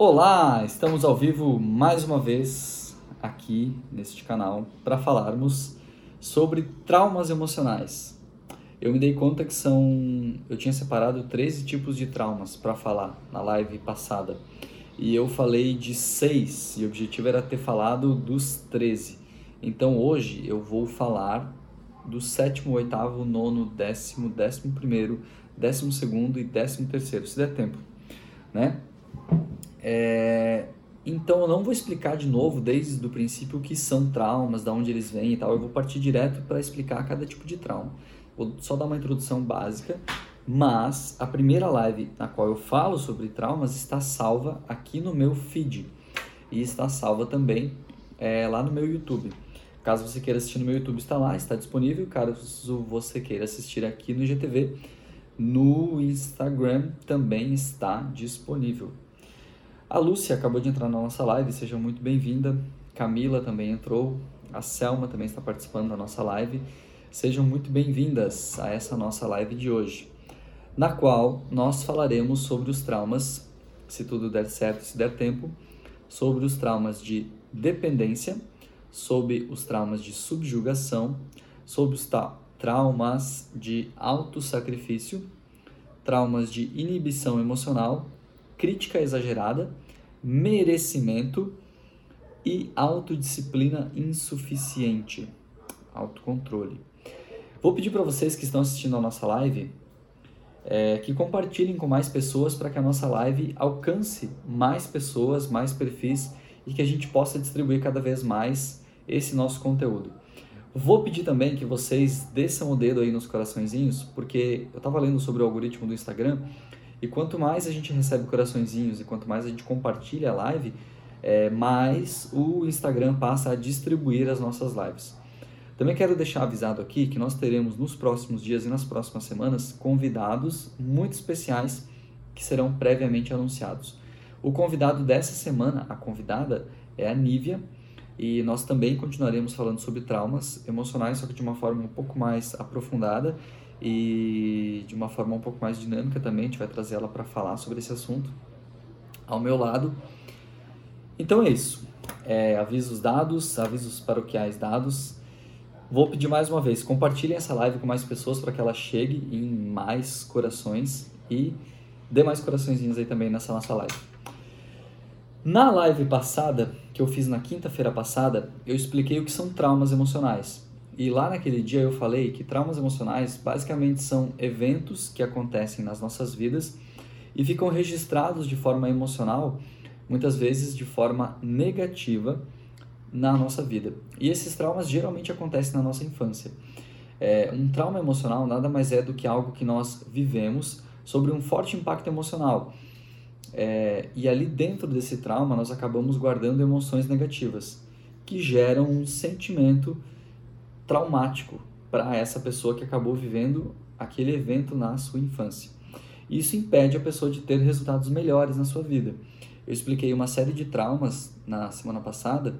Olá, estamos ao vivo mais uma vez aqui neste canal para falarmos sobre traumas emocionais. Eu me dei conta que são. Eu tinha separado 13 tipos de traumas para falar na live passada e eu falei de 6 e o objetivo era ter falado dos 13. Então hoje eu vou falar do sétimo, oitavo, nono, décimo, décimo primeiro, décimo segundo e décimo terceiro, se der tempo, né? É, então eu não vou explicar de novo desde o princípio o que são traumas, de onde eles vêm e tal. Eu vou partir direto para explicar cada tipo de trauma. Vou só dar uma introdução básica, mas a primeira live na qual eu falo sobre traumas está salva aqui no meu feed e está salva também é, lá no meu YouTube. Caso você queira assistir no meu YouTube, está lá, está disponível. Caso você queira assistir aqui no IGTV, no Instagram também está disponível. A Lúcia acabou de entrar na nossa live, seja muito bem-vinda. Camila também entrou. A Selma também está participando da nossa live. Sejam muito bem-vindas a essa nossa live de hoje, na qual nós falaremos sobre os traumas, se tudo der certo, se der tempo, sobre os traumas de dependência, sobre os traumas de subjugação, sobre os traumas de autossacrifício, traumas de inibição emocional crítica exagerada, merecimento e autodisciplina insuficiente, autocontrole. Vou pedir para vocês que estão assistindo a nossa live é, que compartilhem com mais pessoas para que a nossa live alcance mais pessoas, mais perfis e que a gente possa distribuir cada vez mais esse nosso conteúdo. Vou pedir também que vocês desçam o dedo aí nos coraçõezinhos, porque eu estava lendo sobre o algoritmo do Instagram e quanto mais a gente recebe coraçõezinhos e quanto mais a gente compartilha a live, é, mais o Instagram passa a distribuir as nossas lives. Também quero deixar avisado aqui que nós teremos nos próximos dias e nas próximas semanas convidados muito especiais que serão previamente anunciados. O convidado dessa semana, a convidada, é a Nívia, e nós também continuaremos falando sobre traumas emocionais, só que de uma forma um pouco mais aprofundada e de uma forma um pouco mais dinâmica também, a gente vai trazer ela para falar sobre esse assunto ao meu lado. Então é isso. É, avisos dados, avisos paroquiais dados. Vou pedir mais uma vez, compartilhem essa live com mais pessoas para que ela chegue em mais corações e dê mais coraçõezinhos aí também nessa nossa live. Na live passada, que eu fiz na quinta-feira passada, eu expliquei o que são traumas emocionais. E lá naquele dia eu falei que traumas emocionais basicamente são eventos que acontecem nas nossas vidas e ficam registrados de forma emocional, muitas vezes de forma negativa na nossa vida. E esses traumas geralmente acontecem na nossa infância. É, um trauma emocional nada mais é do que algo que nós vivemos sobre um forte impacto emocional. É, e ali dentro desse trauma nós acabamos guardando emoções negativas que geram um sentimento traumático para essa pessoa que acabou vivendo aquele evento na sua infância. Isso impede a pessoa de ter resultados melhores na sua vida. Eu expliquei uma série de traumas na semana passada.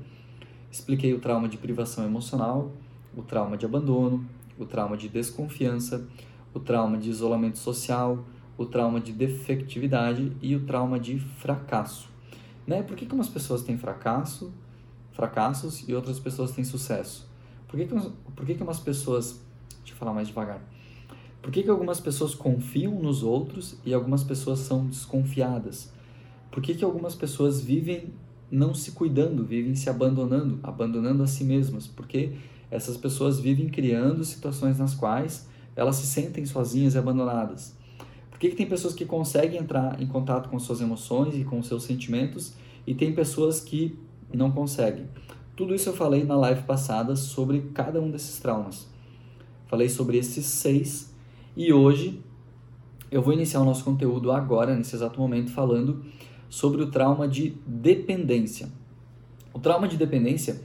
Expliquei o trauma de privação emocional, o trauma de abandono, o trauma de desconfiança, o trauma de isolamento social, o trauma de defectividade e o trauma de fracasso. Né? Por que, que umas pessoas têm fracasso, fracassos e outras pessoas têm sucesso? Por que, que, por que, que umas pessoas. Deixa eu falar mais devagar. Por que, que algumas pessoas confiam nos outros e algumas pessoas são desconfiadas? Por que, que algumas pessoas vivem não se cuidando, vivem se abandonando, abandonando a si mesmas? Porque essas pessoas vivem criando situações nas quais elas se sentem sozinhas e abandonadas. Por que, que tem pessoas que conseguem entrar em contato com suas emoções e com seus sentimentos e tem pessoas que não conseguem? Tudo isso eu falei na live passada sobre cada um desses traumas. Falei sobre esses seis e hoje eu vou iniciar o nosso conteúdo agora, nesse exato momento, falando sobre o trauma de dependência. O trauma de dependência,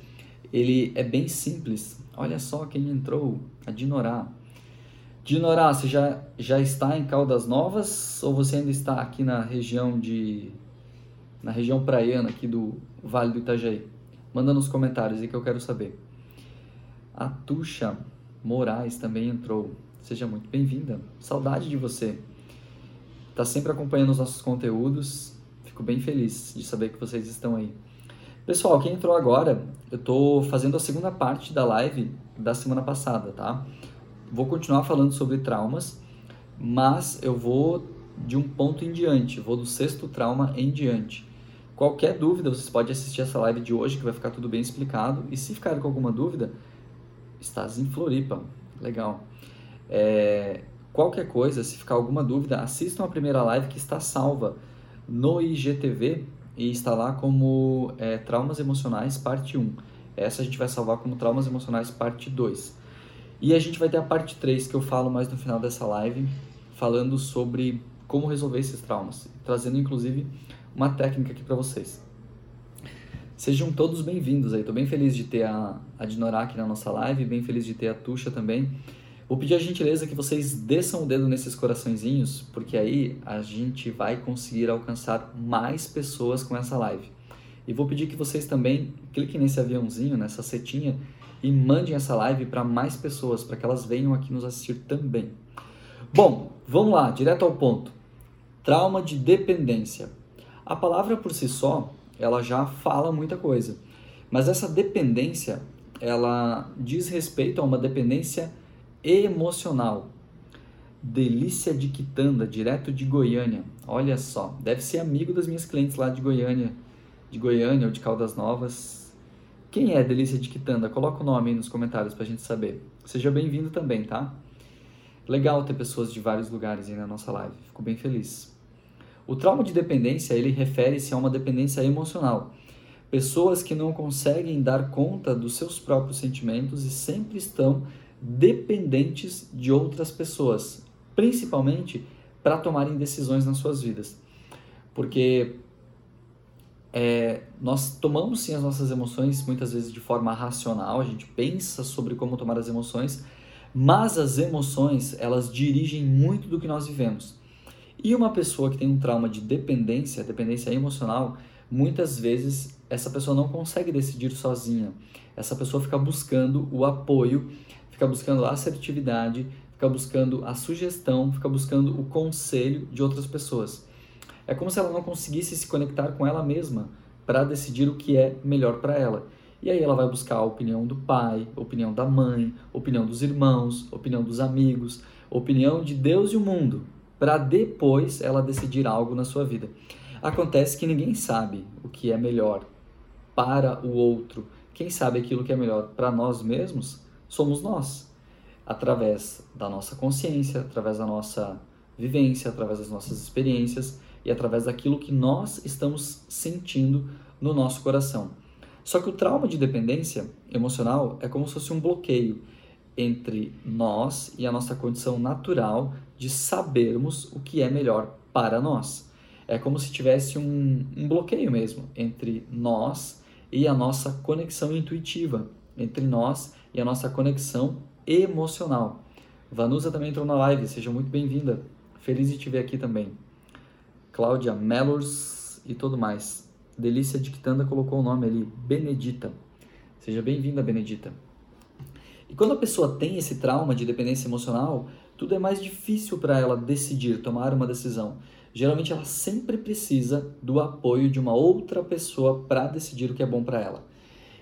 ele é bem simples. Olha só quem entrou, a Dinorá. Dinorá, você já, já está em Caldas Novas ou você ainda está aqui na região de na região praiana aqui do Vale do Itajaí? Manda nos comentários aí que eu quero saber. A Tuxa Moraes também entrou. Seja muito bem-vinda. Saudade de você. Tá sempre acompanhando os nossos conteúdos Fico bem feliz de saber que vocês estão aí. Pessoal, quem entrou agora, eu estou fazendo a segunda parte da live da semana passada, tá? Vou continuar falando sobre traumas, mas eu vou de um ponto em diante, vou do sexto trauma em diante. Qualquer dúvida, vocês podem assistir essa live de hoje, que vai ficar tudo bem explicado. E se ficar com alguma dúvida, estás em Floripa. Legal. É, qualquer coisa, se ficar alguma dúvida, assistam a primeira live que está salva no IGTV e está lá como é, Traumas Emocionais, parte 1. Essa a gente vai salvar como Traumas Emocionais, parte 2. E a gente vai ter a parte 3, que eu falo mais no final dessa live, falando sobre como resolver esses traumas, trazendo inclusive uma técnica aqui para vocês. Sejam todos bem-vindos aí, estou bem feliz de ter a, a Dinorá aqui na nossa live, bem feliz de ter a Tuxa também. Vou pedir a gentileza que vocês desçam o dedo nesses coraçõezinhos, porque aí a gente vai conseguir alcançar mais pessoas com essa live. E vou pedir que vocês também cliquem nesse aviãozinho, nessa setinha, e mandem essa live para mais pessoas, para que elas venham aqui nos assistir também. Bom, vamos lá, direto ao ponto. Trauma de dependência. A palavra por si só, ela já fala muita coisa. Mas essa dependência, ela diz respeito a uma dependência emocional. Delícia de Quitanda, direto de Goiânia. Olha só, deve ser amigo das minhas clientes lá de Goiânia, de Goiânia ou de Caldas Novas. Quem é Delícia de Quitanda? Coloca o nome aí nos comentários pra gente saber. Seja bem-vindo também, tá? Legal ter pessoas de vários lugares aí na nossa live. Fico bem feliz. O trauma de dependência, ele refere-se a uma dependência emocional. Pessoas que não conseguem dar conta dos seus próprios sentimentos e sempre estão dependentes de outras pessoas, principalmente para tomarem decisões nas suas vidas. Porque é, nós tomamos sim as nossas emoções muitas vezes de forma racional, a gente pensa sobre como tomar as emoções, mas as emoções elas dirigem muito do que nós vivemos. E uma pessoa que tem um trauma de dependência, dependência emocional, muitas vezes essa pessoa não consegue decidir sozinha. Essa pessoa fica buscando o apoio, fica buscando a assertividade, fica buscando a sugestão, fica buscando o conselho de outras pessoas. É como se ela não conseguisse se conectar com ela mesma para decidir o que é melhor para ela. E aí ela vai buscar a opinião do pai, opinião da mãe, opinião dos irmãos, opinião dos amigos, opinião de Deus e o mundo para depois ela decidir algo na sua vida. Acontece que ninguém sabe o que é melhor para o outro. Quem sabe aquilo que é melhor para nós mesmos somos nós, através da nossa consciência, através da nossa vivência, através das nossas experiências e através daquilo que nós estamos sentindo no nosso coração. Só que o trauma de dependência emocional é como se fosse um bloqueio entre nós e a nossa condição natural de sabermos o que é melhor para nós. É como se tivesse um, um bloqueio mesmo entre nós e a nossa conexão intuitiva, entre nós e a nossa conexão emocional. Vanusa também entrou na live, seja muito bem-vinda. Feliz de te ver aqui também. Cláudia Mellors e tudo mais. Delícia de Quitanda colocou o nome ali, Benedita. Seja bem-vinda, Benedita. E quando a pessoa tem esse trauma de dependência emocional, tudo é mais difícil para ela decidir, tomar uma decisão. Geralmente ela sempre precisa do apoio de uma outra pessoa para decidir o que é bom para ela.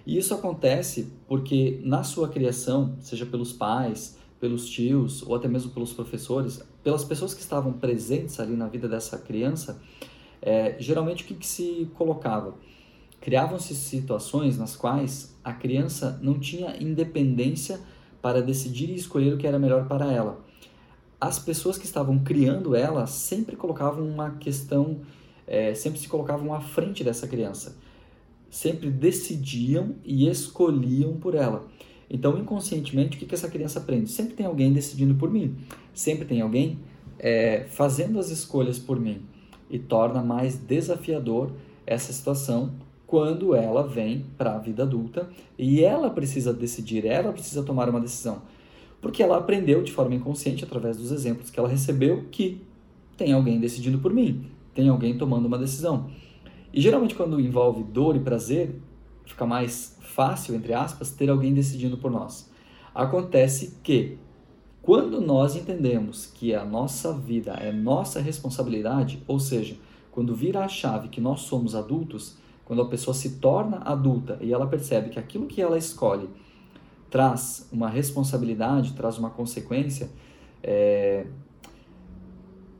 E isso acontece porque na sua criação, seja pelos pais, pelos tios ou até mesmo pelos professores, pelas pessoas que estavam presentes ali na vida dessa criança, é, geralmente o que, que se colocava? Criavam-se situações nas quais a criança não tinha independência para decidir e escolher o que era melhor para ela. As pessoas que estavam criando ela sempre colocavam uma questão, é, sempre se colocavam à frente dessa criança. Sempre decidiam e escolhiam por ela. Então, inconscientemente, o que, que essa criança aprende? Sempre tem alguém decidindo por mim. Sempre tem alguém é, fazendo as escolhas por mim. E torna mais desafiador essa situação quando ela vem para a vida adulta e ela precisa decidir, ela precisa tomar uma decisão. Porque ela aprendeu de forma inconsciente, através dos exemplos que ela recebeu, que tem alguém decidindo por mim, tem alguém tomando uma decisão. E geralmente, quando envolve dor e prazer, fica mais fácil, entre aspas, ter alguém decidindo por nós. Acontece que, quando nós entendemos que a nossa vida é nossa responsabilidade, ou seja, quando vira a chave que nós somos adultos, quando a pessoa se torna adulta e ela percebe que aquilo que ela escolhe traz uma responsabilidade, traz uma consequência, é,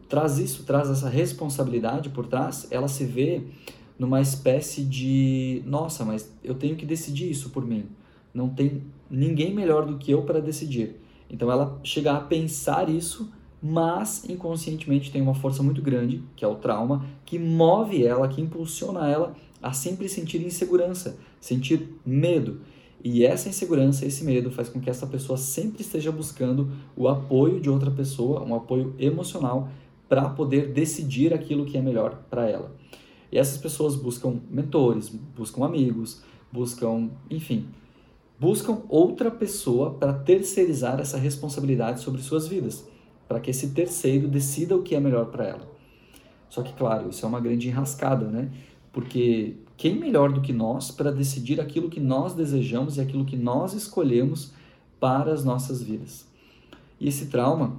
traz isso, traz essa responsabilidade por trás, ela se vê numa espécie de, nossa, mas eu tenho que decidir isso por mim. Não tem ninguém melhor do que eu para decidir. Então ela chega a pensar isso, mas inconscientemente tem uma força muito grande, que é o trauma, que move ela, que impulsiona ela a sempre sentir insegurança, sentir medo. E essa insegurança, esse medo faz com que essa pessoa sempre esteja buscando o apoio de outra pessoa, um apoio emocional para poder decidir aquilo que é melhor para ela. E essas pessoas buscam mentores, buscam amigos, buscam, enfim, buscam outra pessoa para terceirizar essa responsabilidade sobre suas vidas, para que esse terceiro decida o que é melhor para ela. Só que, claro, isso é uma grande enrascada, né? Porque quem melhor do que nós para decidir aquilo que nós desejamos e aquilo que nós escolhemos para as nossas vidas? E esse trauma,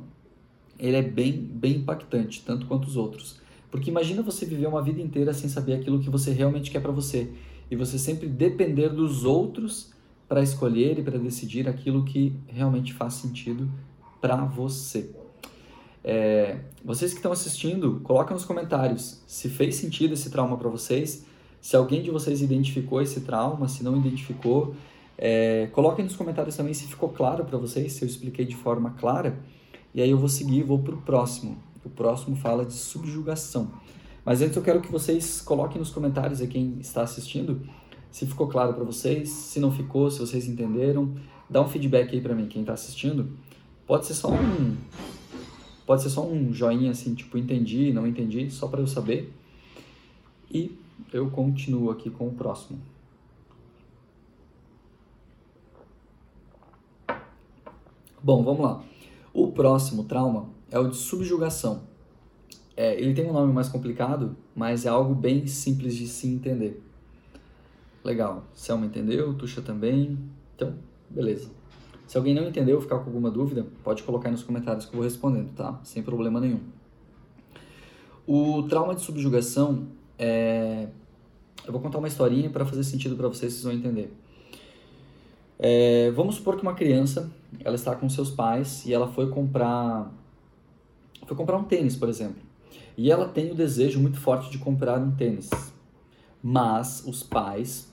ele é bem, bem impactante, tanto quanto os outros. Porque imagina você viver uma vida inteira sem saber aquilo que você realmente quer para você e você sempre depender dos outros para escolher e para decidir aquilo que realmente faz sentido para você. É, vocês que estão assistindo, coloquem nos comentários se fez sentido esse trauma para vocês se alguém de vocês identificou esse trauma, se não identificou, é, coloquem nos comentários também se ficou claro para vocês, se eu expliquei de forma clara. E aí eu vou seguir vou para o próximo. O próximo fala de subjugação. Mas antes eu quero que vocês coloquem nos comentários aí quem está assistindo se ficou claro para vocês, se não ficou, se vocês entenderam. Dá um feedback aí para mim, quem está assistindo. Pode ser só um pode ser só um joinha assim, tipo entendi, não entendi, só para eu saber. E eu continuo aqui com o próximo. Bom, vamos lá. O próximo trauma é o de subjugação. É, ele tem um nome mais complicado, mas é algo bem simples de se entender. Legal. Selma entendeu, Tuxa também. Então, beleza. Se alguém não entendeu, ficar com alguma dúvida, pode colocar aí nos comentários que eu vou respondendo, tá? Sem problema nenhum. O trauma de subjugação é... Eu vou contar uma historinha para fazer sentido para vocês, vocês vão entender. É, vamos supor que uma criança, ela está com seus pais e ela foi comprar, foi comprar um tênis, por exemplo. E ela tem o desejo muito forte de comprar um tênis. Mas os pais,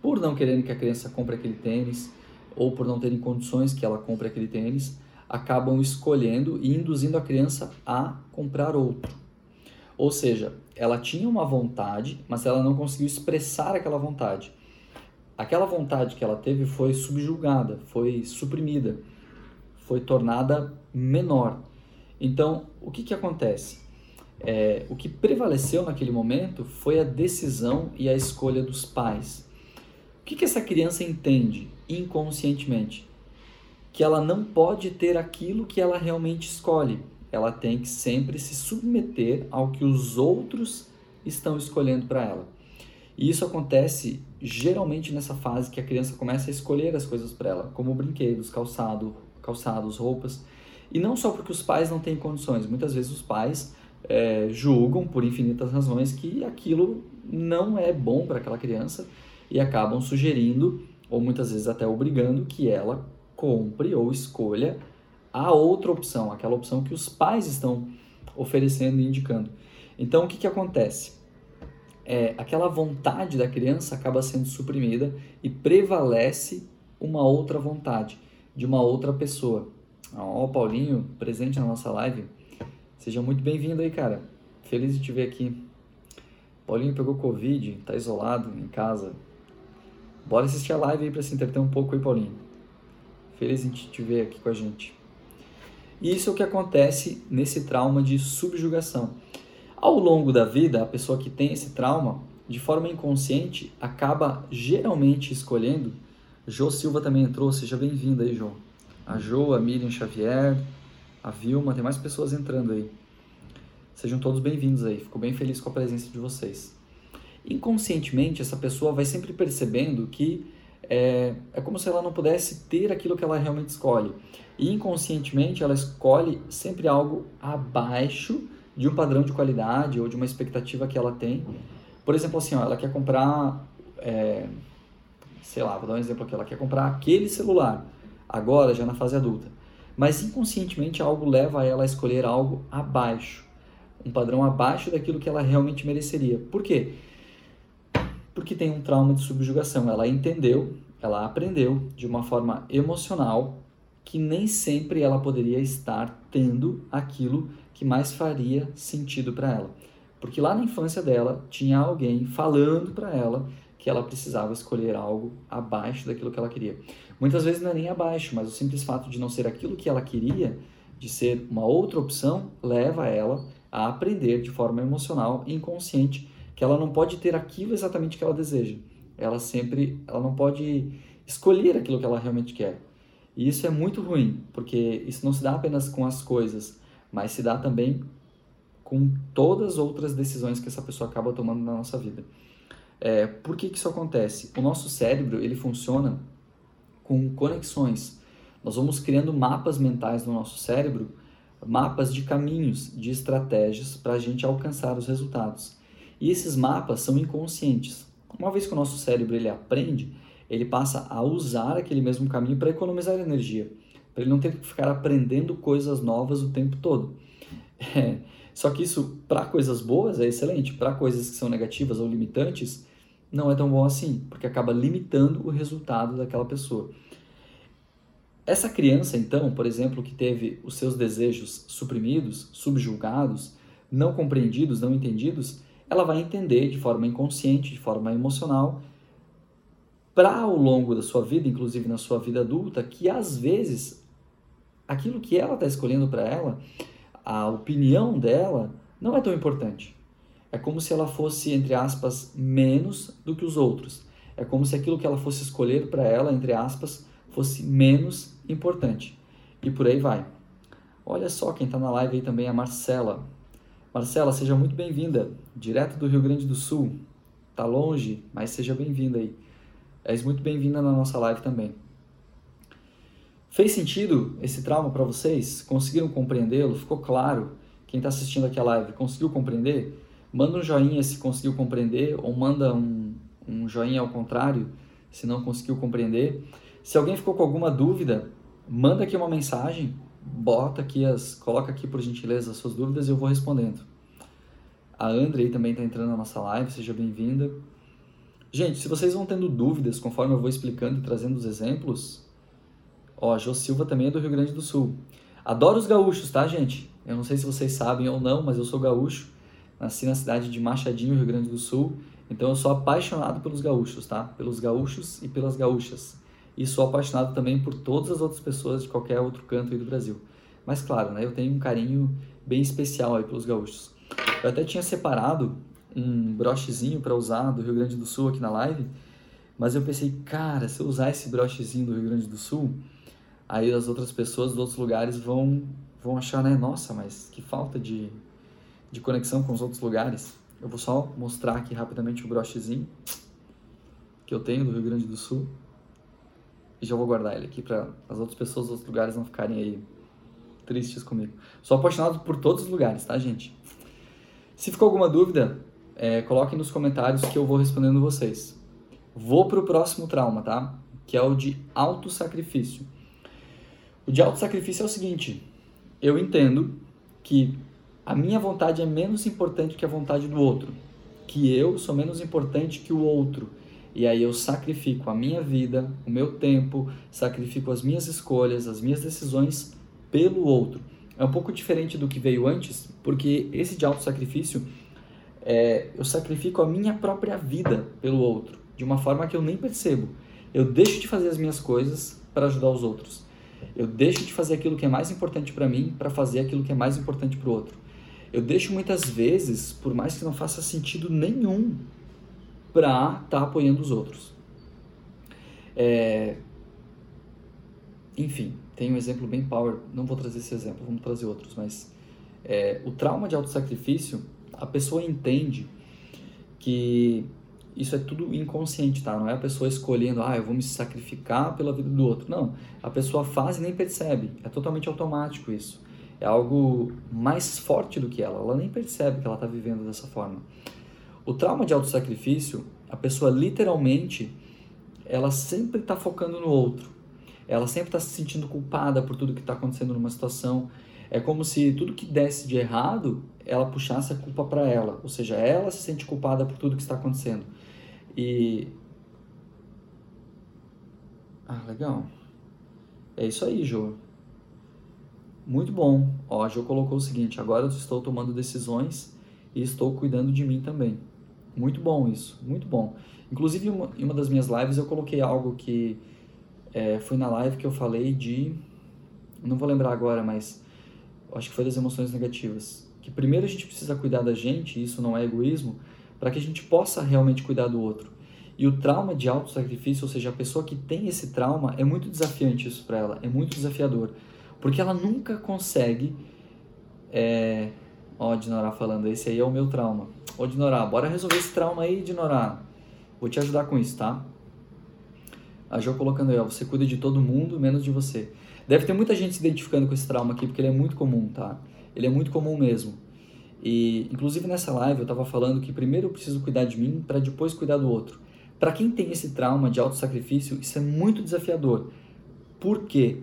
por não quererem que a criança compre aquele tênis, ou por não terem condições que ela compre aquele tênis, acabam escolhendo e induzindo a criança a comprar outro. Ou seja, ela tinha uma vontade, mas ela não conseguiu expressar aquela vontade. Aquela vontade que ela teve foi subjugada, foi suprimida, foi tornada menor. Então, o que, que acontece? É, o que prevaleceu naquele momento foi a decisão e a escolha dos pais. Que, que essa criança entende inconscientemente? Que ela não pode ter aquilo que ela realmente escolhe ela tem que sempre se submeter ao que os outros estão escolhendo para ela. E isso acontece geralmente nessa fase que a criança começa a escolher as coisas para ela, como brinquedos, calçado, calçados, roupas. E não só porque os pais não têm condições, muitas vezes os pais é, julgam por infinitas razões que aquilo não é bom para aquela criança e acabam sugerindo, ou muitas vezes até obrigando, que ela compre ou escolha a outra opção, aquela opção que os pais estão oferecendo e indicando. Então, o que, que acontece? É, aquela vontade da criança acaba sendo suprimida e prevalece uma outra vontade de uma outra pessoa. Ó, oh, Paulinho, presente na nossa live. Seja muito bem-vindo aí, cara. Feliz de te ver aqui. Paulinho pegou Covid, tá isolado em casa. Bora assistir a live aí para se entreter um pouco aí, Paulinho. Feliz em te ver aqui com a gente. E isso é o que acontece nesse trauma de subjugação. Ao longo da vida, a pessoa que tem esse trauma, de forma inconsciente, acaba geralmente escolhendo. Jô Silva também entrou, seja bem-vinda aí, Jô. A Jô, a Miriam Xavier, a Vilma, tem mais pessoas entrando aí. Sejam todos bem-vindos aí, fico bem feliz com a presença de vocês. Inconscientemente, essa pessoa vai sempre percebendo que é, é como se ela não pudesse ter aquilo que ela realmente escolhe. E inconscientemente ela escolhe sempre algo abaixo de um padrão de qualidade ou de uma expectativa que ela tem. Por exemplo, assim, ó, ela quer comprar, é, sei lá, vou dar um exemplo aqui, ela quer comprar aquele celular, agora, já na fase adulta. Mas inconscientemente algo leva ela a escolher algo abaixo, um padrão abaixo daquilo que ela realmente mereceria. Por quê? Porque tem um trauma de subjugação. Ela entendeu, ela aprendeu de uma forma emocional que nem sempre ela poderia estar tendo aquilo que mais faria sentido para ela. Porque lá na infância dela tinha alguém falando para ela que ela precisava escolher algo abaixo daquilo que ela queria. Muitas vezes não é nem abaixo, mas o simples fato de não ser aquilo que ela queria, de ser uma outra opção, leva ela a aprender de forma emocional e inconsciente que ela não pode ter aquilo exatamente que ela deseja. Ela sempre, ela não pode escolher aquilo que ela realmente quer. E isso é muito ruim, porque isso não se dá apenas com as coisas, mas se dá também com todas as outras decisões que essa pessoa acaba tomando na nossa vida. É, por que, que isso acontece? O nosso cérebro ele funciona com conexões. Nós vamos criando mapas mentais no nosso cérebro, mapas de caminhos, de estratégias para a gente alcançar os resultados. E esses mapas são inconscientes. Uma vez que o nosso cérebro ele aprende, ele passa a usar aquele mesmo caminho para economizar energia, para ele não ter que ficar aprendendo coisas novas o tempo todo. É, só que isso, para coisas boas, é excelente. Para coisas que são negativas ou limitantes, não é tão bom assim, porque acaba limitando o resultado daquela pessoa. Essa criança, então, por exemplo, que teve os seus desejos suprimidos, subjulgados, não compreendidos, não entendidos, ela vai entender de forma inconsciente, de forma emocional, para ao longo da sua vida, inclusive na sua vida adulta, que às vezes aquilo que ela está escolhendo para ela, a opinião dela, não é tão importante. É como se ela fosse, entre aspas, menos do que os outros. É como se aquilo que ela fosse escolher para ela, entre aspas, fosse menos importante. E por aí vai. Olha só quem está na live aí também a Marcela. Marcela, seja muito bem-vinda, direto do Rio Grande do Sul. Tá longe, mas seja bem-vinda aí. És muito bem-vinda na nossa live também. Fez sentido esse trauma para vocês? Conseguiram compreendê-lo? Ficou claro? Quem está assistindo aqui a live conseguiu compreender? Manda um joinha se conseguiu compreender ou manda um, um joinha ao contrário se não conseguiu compreender. Se alguém ficou com alguma dúvida, manda aqui uma mensagem, bota aqui as, coloca aqui por gentileza as suas dúvidas e eu vou respondendo. A Andrei também está entrando na nossa live, seja bem-vinda. Gente, se vocês vão tendo dúvidas conforme eu vou explicando e trazendo os exemplos, ó, a Jô Silva também é do Rio Grande do Sul. Adoro os gaúchos, tá, gente? Eu não sei se vocês sabem ou não, mas eu sou gaúcho. Nasci na cidade de Machadinho, Rio Grande do Sul. Então eu sou apaixonado pelos gaúchos, tá? Pelos gaúchos e pelas gaúchas. E sou apaixonado também por todas as outras pessoas de qualquer outro canto aí do Brasil. Mas claro, né, eu tenho um carinho bem especial aí pelos gaúchos. Eu até tinha separado um brochezinho para usar do Rio Grande do Sul aqui na live, mas eu pensei, cara, se eu usar esse brochezinho do Rio Grande do Sul, aí as outras pessoas dos outros lugares vão, vão achar, né, nossa, mas que falta de, de conexão com os outros lugares. Eu vou só mostrar aqui rapidamente o brochezinho que eu tenho do Rio Grande do Sul e já vou guardar ele aqui para as outras pessoas dos outros lugares não ficarem aí tristes comigo. Sou apaixonado por todos os lugares, tá, gente? Se ficou alguma dúvida, é, coloquem nos comentários que eu vou respondendo vocês. Vou para o próximo trauma, tá? Que é o de autossacrifício. O de autossacrifício é o seguinte: eu entendo que a minha vontade é menos importante que a vontade do outro, que eu sou menos importante que o outro. E aí eu sacrifico a minha vida, o meu tempo, sacrifico as minhas escolhas, as minhas decisões pelo outro. É um pouco diferente do que veio antes, porque esse de autossacrifício é, eu sacrifico a minha própria vida pelo outro, de uma forma que eu nem percebo. Eu deixo de fazer as minhas coisas para ajudar os outros. Eu deixo de fazer aquilo que é mais importante para mim para fazer aquilo que é mais importante para o outro. Eu deixo muitas vezes, por mais que não faça sentido nenhum, para estar tá apoiando os outros. É... Enfim, tem um exemplo bem power. Não vou trazer esse exemplo, vamos trazer outros, mas é, o trauma de autossacrifício a pessoa entende que isso é tudo inconsciente, tá? Não é a pessoa escolhendo, ah, eu vou me sacrificar pela vida do outro. Não, a pessoa faz e nem percebe. É totalmente automático isso. é algo mais forte do que ela. Ela nem percebe que ela está vivendo dessa forma. O trauma de autossacrifício, a pessoa literalmente, ela sempre está focando no outro. Ela sempre está se sentindo culpada por tudo que está acontecendo numa situação. É como se tudo que desse de errado, ela puxasse a culpa para ela. Ou seja, ela se sente culpada por tudo que está acontecendo. E. Ah, legal. É isso aí, Jô. Muito bom. Ó, a Jo colocou o seguinte: agora eu estou tomando decisões e estou cuidando de mim também. Muito bom isso, muito bom. Inclusive, em uma das minhas lives eu coloquei algo que é, foi na live que eu falei de. Não vou lembrar agora, mas acho que foi das emoções negativas. Que primeiro a gente precisa cuidar da gente, isso não é egoísmo, para que a gente possa realmente cuidar do outro. E o trauma de auto-sacrifício, ou seja, a pessoa que tem esse trauma, é muito desafiante isso para ela, é muito desafiador. Porque ela nunca consegue. É... Ó, Dinorá falando, esse aí é o meu trauma. Ô, Dinorá, bora resolver esse trauma aí, Dinorá. Vou te ajudar com isso, tá? A Jo colocando aí, ó, você cuida de todo mundo, menos de você. Deve ter muita gente se identificando com esse trauma aqui, porque ele é muito comum, tá? Ele é muito comum mesmo. E, inclusive, nessa live eu tava falando que primeiro eu preciso cuidar de mim para depois cuidar do outro. Para quem tem esse trauma de autossacrifício, isso é muito desafiador. Por quê?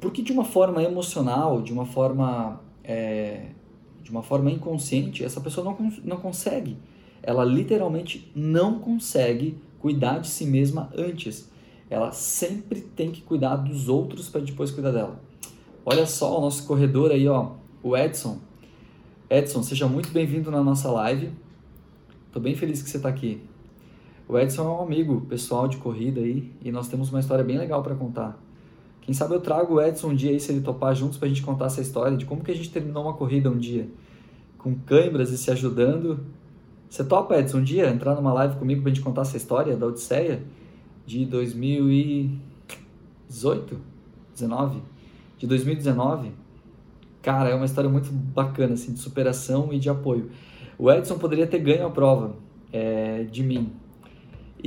Porque de uma forma emocional, de uma forma, é, de uma forma inconsciente, essa pessoa não, não consegue. Ela literalmente não consegue cuidar de si mesma antes. Ela sempre tem que cuidar dos outros para depois cuidar dela. Olha só o nosso corredor aí, ó, o Edson. Edson, seja muito bem-vindo na nossa live. Estou bem feliz que você está aqui. O Edson é um amigo pessoal de corrida aí e nós temos uma história bem legal para contar. Quem sabe eu trago o Edson um dia aí, se ele topar juntos, pra gente contar essa história de como que a gente terminou uma corrida um dia. Com câimbras e se ajudando. Você topa, Edson, um dia entrar numa live comigo pra gente contar essa história da Odisseia de 2018? 19? De 2019? Cara, é uma história muito bacana, assim, de superação e de apoio. O Edson poderia ter ganho a prova é, de mim,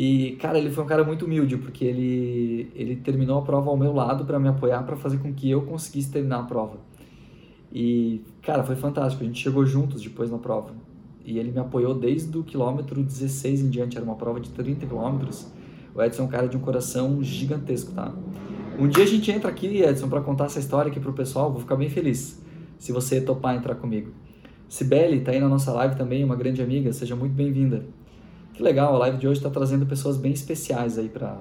e, cara, ele foi um cara muito humilde, porque ele, ele terminou a prova ao meu lado para me apoiar, para fazer com que eu conseguisse terminar a prova. E, cara, foi fantástico. A gente chegou juntos depois na prova. E ele me apoiou desde o quilômetro 16 em diante. Era uma prova de 30 quilômetros. O Edson é um cara de um coração gigantesco, tá? Um dia a gente entra aqui, Edson, para contar essa história aqui pro pessoal. Vou ficar bem feliz se você topar entrar comigo. Sibeli tá aí na nossa live também, uma grande amiga. Seja muito bem-vinda. Que legal, a live de hoje está trazendo pessoas bem especiais aí para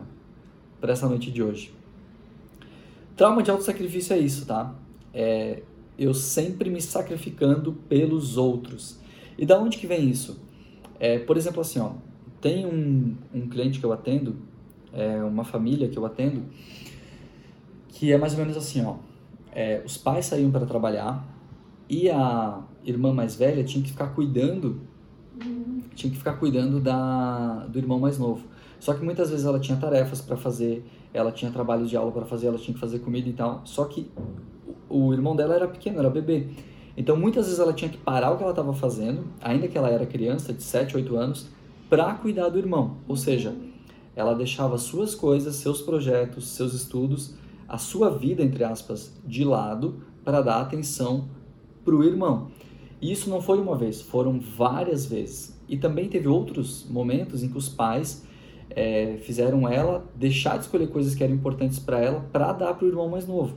essa noite de hoje. Trauma de autossacrifício é isso, tá? É eu sempre me sacrificando pelos outros. E da onde que vem isso? É, por exemplo, assim, ó, tem um, um cliente que eu atendo, é, uma família que eu atendo, que é mais ou menos assim, ó. É, os pais saíam para trabalhar e a irmã mais velha tinha que ficar cuidando tinha que ficar cuidando da, do irmão mais novo. Só que muitas vezes ela tinha tarefas para fazer, ela tinha trabalhos de aula para fazer, ela tinha que fazer comida e tal. Só que o irmão dela era pequeno, era bebê. Então muitas vezes ela tinha que parar o que ela estava fazendo, ainda que ela era criança, de 7, 8 anos, para cuidar do irmão. Ou seja, ela deixava suas coisas, seus projetos, seus estudos, a sua vida, entre aspas, de lado para dar atenção para o irmão. E isso não foi uma vez, foram várias vezes. E também teve outros momentos em que os pais é, fizeram ela deixar de escolher coisas que eram importantes para ela para dar para o irmão mais novo.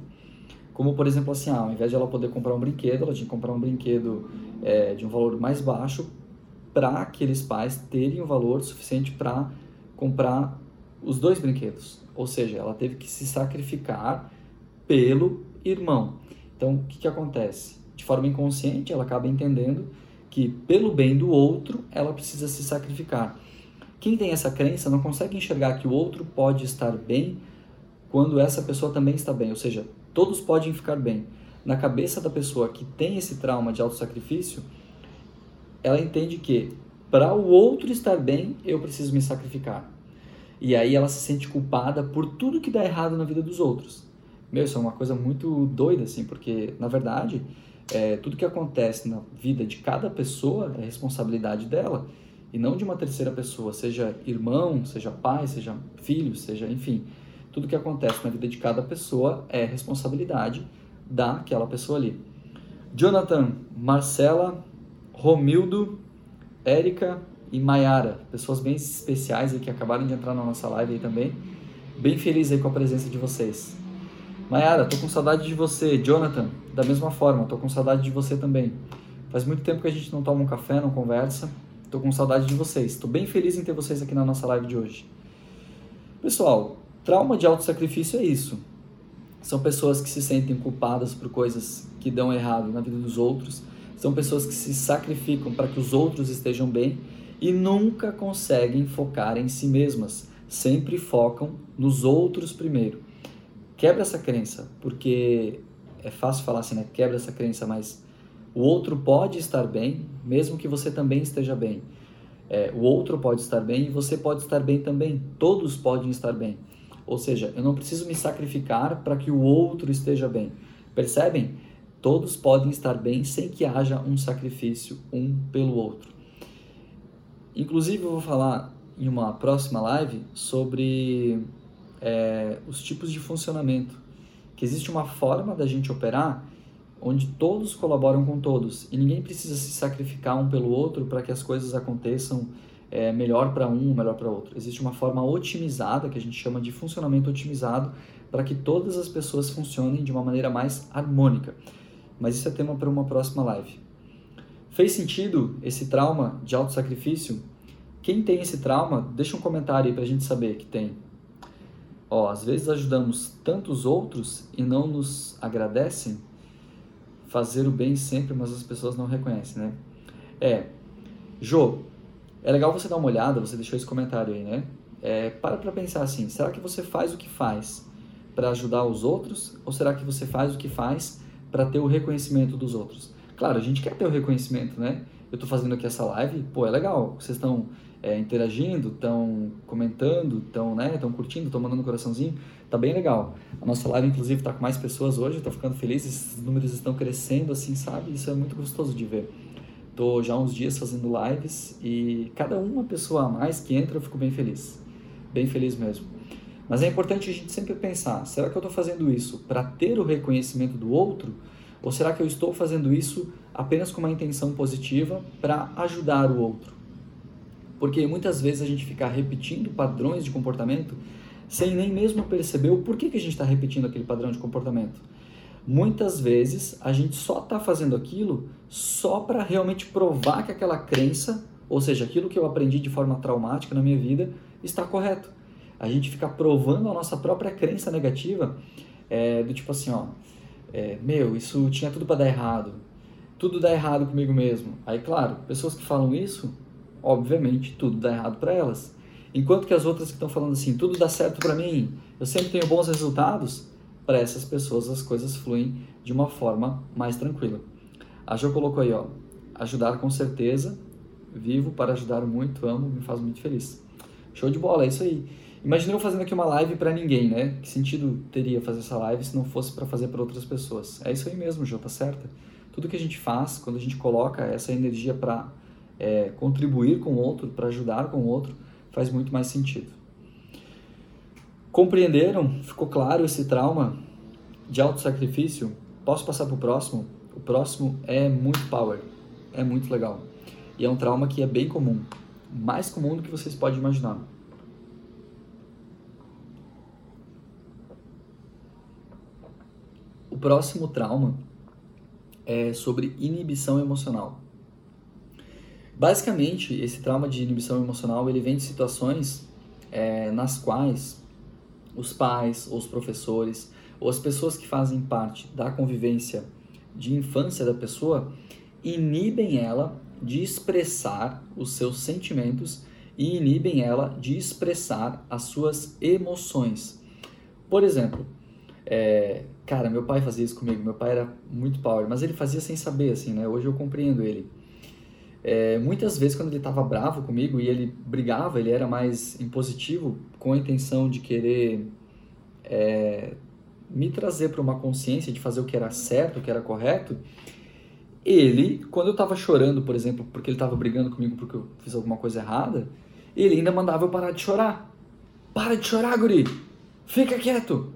Como, por exemplo, assim, ah, ao invés de ela poder comprar um brinquedo, ela tinha que comprar um brinquedo é, de um valor mais baixo para aqueles pais terem o um valor suficiente para comprar os dois brinquedos. Ou seja, ela teve que se sacrificar pelo irmão. Então, o que, que acontece? De forma inconsciente, ela acaba entendendo que, pelo bem do outro, ela precisa se sacrificar. Quem tem essa crença não consegue enxergar que o outro pode estar bem quando essa pessoa também está bem, ou seja, todos podem ficar bem. Na cabeça da pessoa que tem esse trauma de autossacrifício, ela entende que para o outro estar bem, eu preciso me sacrificar. E aí ela se sente culpada por tudo que dá errado na vida dos outros. Meu, isso é uma coisa muito doida, assim, porque, na verdade, é, tudo que acontece na vida de cada pessoa é responsabilidade dela e não de uma terceira pessoa, seja irmão, seja pai, seja filho, seja, enfim, tudo que acontece na vida de cada pessoa é responsabilidade daquela pessoa ali. Jonathan, Marcela, Romildo, Érica e Maiara, pessoas bem especiais aí que acabaram de entrar na nossa live aí também. Bem feliz aí com a presença de vocês. Maiara, tô com saudade de você. Jonathan, da mesma forma, tô com saudade de você também. Faz muito tempo que a gente não toma um café, não conversa. Tô com saudade de vocês. Tô bem feliz em ter vocês aqui na nossa live de hoje. Pessoal, trauma de autossacrifício é isso. São pessoas que se sentem culpadas por coisas que dão errado na vida dos outros são pessoas que se sacrificam para que os outros estejam bem e nunca conseguem focar em si mesmas. Sempre focam nos outros primeiro. Quebra essa crença, porque é fácil falar assim, né? Quebra essa crença, mas o outro pode estar bem, mesmo que você também esteja bem. É, o outro pode estar bem e você pode estar bem também. Todos podem estar bem. Ou seja, eu não preciso me sacrificar para que o outro esteja bem. Percebem? Todos podem estar bem sem que haja um sacrifício um pelo outro. Inclusive, eu vou falar em uma próxima live sobre é, os tipos de funcionamento. Que existe uma forma da gente operar onde todos colaboram com todos e ninguém precisa se sacrificar um pelo outro para que as coisas aconteçam é, melhor para um, melhor para outro. Existe uma forma otimizada que a gente chama de funcionamento otimizado para que todas as pessoas funcionem de uma maneira mais harmônica mas isso é tema para uma próxima live. Fez sentido esse trauma de autossacrifício? Quem tem esse trauma, deixa um comentário aí para a gente saber que tem. Ó, às vezes ajudamos tantos outros e não nos agradecem. Fazer o bem sempre, mas as pessoas não reconhecem, né? É, Jô, é legal você dar uma olhada, você deixou esse comentário aí, né? É, para para pensar assim, será que você faz o que faz para ajudar os outros? Ou será que você faz o que faz para ter o reconhecimento dos outros. Claro, a gente quer ter o reconhecimento, né? Eu estou fazendo aqui essa live, pô, é legal. Vocês estão é, interagindo, estão comentando, estão né, tão curtindo, estão mandando um coraçãozinho, tá bem legal. A nossa live, inclusive, está com mais pessoas hoje, estou ficando feliz, esses números estão crescendo, assim, sabe? Isso é muito gostoso de ver. Estou já há uns dias fazendo lives e cada uma pessoa a mais que entra eu fico bem feliz. Bem feliz mesmo. Mas é importante a gente sempre pensar: será que eu estou fazendo isso para ter o reconhecimento do outro? Ou será que eu estou fazendo isso apenas com uma intenção positiva para ajudar o outro? Porque muitas vezes a gente fica repetindo padrões de comportamento sem nem mesmo perceber o porquê que a gente está repetindo aquele padrão de comportamento. Muitas vezes a gente só está fazendo aquilo só para realmente provar que aquela crença, ou seja, aquilo que eu aprendi de forma traumática na minha vida, está correto a gente fica provando a nossa própria crença negativa, é, do tipo assim, ó, é, meu, isso tinha tudo para dar errado, tudo dá errado comigo mesmo. Aí, claro, pessoas que falam isso, obviamente, tudo dá errado para elas. Enquanto que as outras que estão falando assim, tudo dá certo para mim, eu sempre tenho bons resultados, para essas pessoas as coisas fluem de uma forma mais tranquila. A Jo colocou aí, ó, ajudar com certeza, vivo para ajudar muito, amo, me faz muito feliz. Show de bola, é isso aí. Imagina eu fazendo aqui uma live para ninguém, né? Que sentido teria fazer essa live se não fosse para fazer para outras pessoas? É isso aí mesmo, Jô, tá certo? Tudo que a gente faz, quando a gente coloca essa energia para é, contribuir com o outro, para ajudar com o outro, faz muito mais sentido. Compreenderam? Ficou claro esse trauma de autossacrifício? Posso passar para o próximo? O próximo é muito power, é muito legal. E é um trauma que é bem comum, mais comum do que vocês podem imaginar. próximo trauma é sobre inibição emocional. Basicamente, esse trauma de inibição emocional ele vem de situações é, nas quais os pais, os professores, ou as pessoas que fazem parte da convivência de infância da pessoa inibem ela de expressar os seus sentimentos e inibem ela de expressar as suas emoções. Por exemplo, é, cara, meu pai fazia isso comigo. Meu pai era muito power, mas ele fazia sem saber, assim, né? Hoje eu compreendo ele. É, muitas vezes, quando ele estava bravo comigo e ele brigava, ele era mais impositivo, com a intenção de querer é, me trazer para uma consciência de fazer o que era certo, o que era correto. Ele, quando eu estava chorando, por exemplo, porque ele estava brigando comigo porque eu fiz alguma coisa errada, ele ainda mandava eu parar de chorar. Para de chorar, guri! Fica quieto!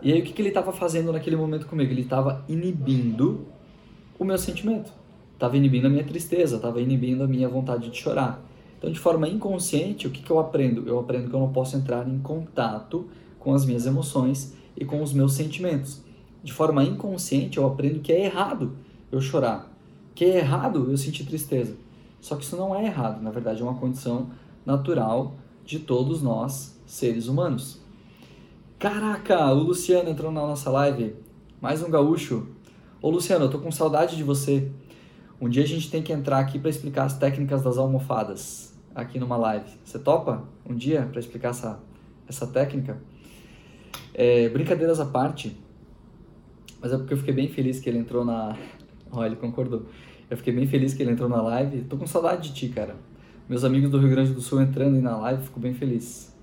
E aí o que, que ele estava fazendo naquele momento comigo? Ele estava inibindo o meu sentimento. Estava inibindo a minha tristeza, estava inibindo a minha vontade de chorar. Então, de forma inconsciente, o que, que eu aprendo? Eu aprendo que eu não posso entrar em contato com as minhas emoções e com os meus sentimentos. De forma inconsciente, eu aprendo que é errado eu chorar, que é errado eu sentir tristeza. Só que isso não é errado, na verdade é uma condição natural de todos nós, seres humanos. Caraca, o Luciano entrou na nossa live. Mais um gaúcho. Ô Luciano, eu tô com saudade de você. Um dia a gente tem que entrar aqui para explicar as técnicas das almofadas aqui numa live. Você topa um dia para explicar essa, essa técnica? É, brincadeiras à parte, mas é porque eu fiquei bem feliz que ele entrou na. Ó, ele concordou. Eu fiquei bem feliz que ele entrou na live. Tô com saudade de ti, cara. Meus amigos do Rio Grande do Sul entrando aí na live, fico bem feliz.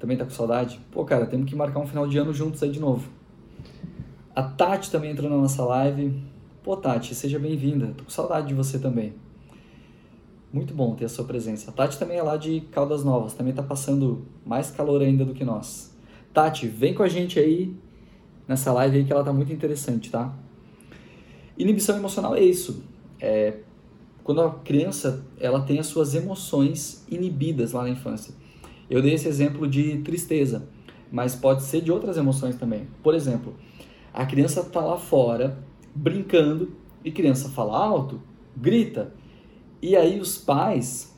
Também tá com saudade? Pô, cara, temos que marcar um final de ano juntos aí de novo. A Tati também entrou na nossa live. Pô, Tati, seja bem-vinda. Tô com saudade de você também. Muito bom ter a sua presença. A Tati também é lá de Caldas Novas, também tá passando mais calor ainda do que nós. Tati, vem com a gente aí nessa live aí que ela tá muito interessante, tá? Inibição emocional é isso. É quando a criança ela tem as suas emoções inibidas lá na infância. Eu dei esse exemplo de tristeza, mas pode ser de outras emoções também. Por exemplo, a criança está lá fora brincando e criança fala alto, grita. E aí os pais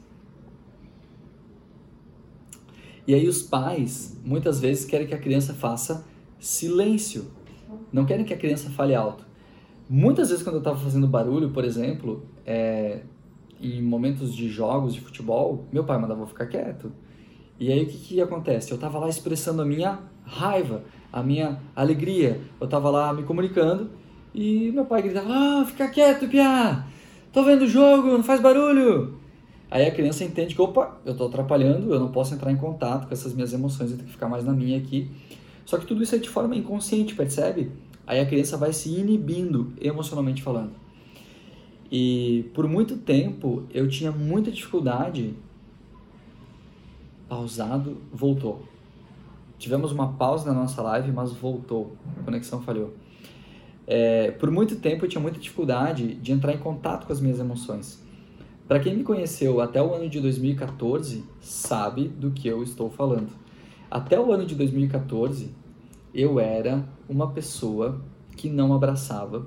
E aí os pais muitas vezes querem que a criança faça silêncio. Não querem que a criança fale alto. Muitas vezes quando eu estava fazendo barulho, por exemplo, é, em momentos de jogos de futebol, meu pai mandava eu ficar quieto. E aí o que, que acontece? Eu estava lá expressando a minha raiva, a minha alegria. Eu estava lá me comunicando e meu pai gritava: Ah, fica quieto, Pia! Tô vendo o jogo, não faz barulho! Aí a criança entende que, opa, eu estou atrapalhando, eu não posso entrar em contato com essas minhas emoções, eu tenho que ficar mais na minha aqui. Só que tudo isso é de forma inconsciente, percebe? Aí a criança vai se inibindo emocionalmente falando. E por muito tempo eu tinha muita dificuldade. Pausado, voltou. Tivemos uma pausa na nossa live, mas voltou. A conexão falhou. É, por muito tempo eu tinha muita dificuldade de entrar em contato com as minhas emoções. Para quem me conheceu até o ano de 2014, sabe do que eu estou falando. Até o ano de 2014, eu era uma pessoa que não abraçava,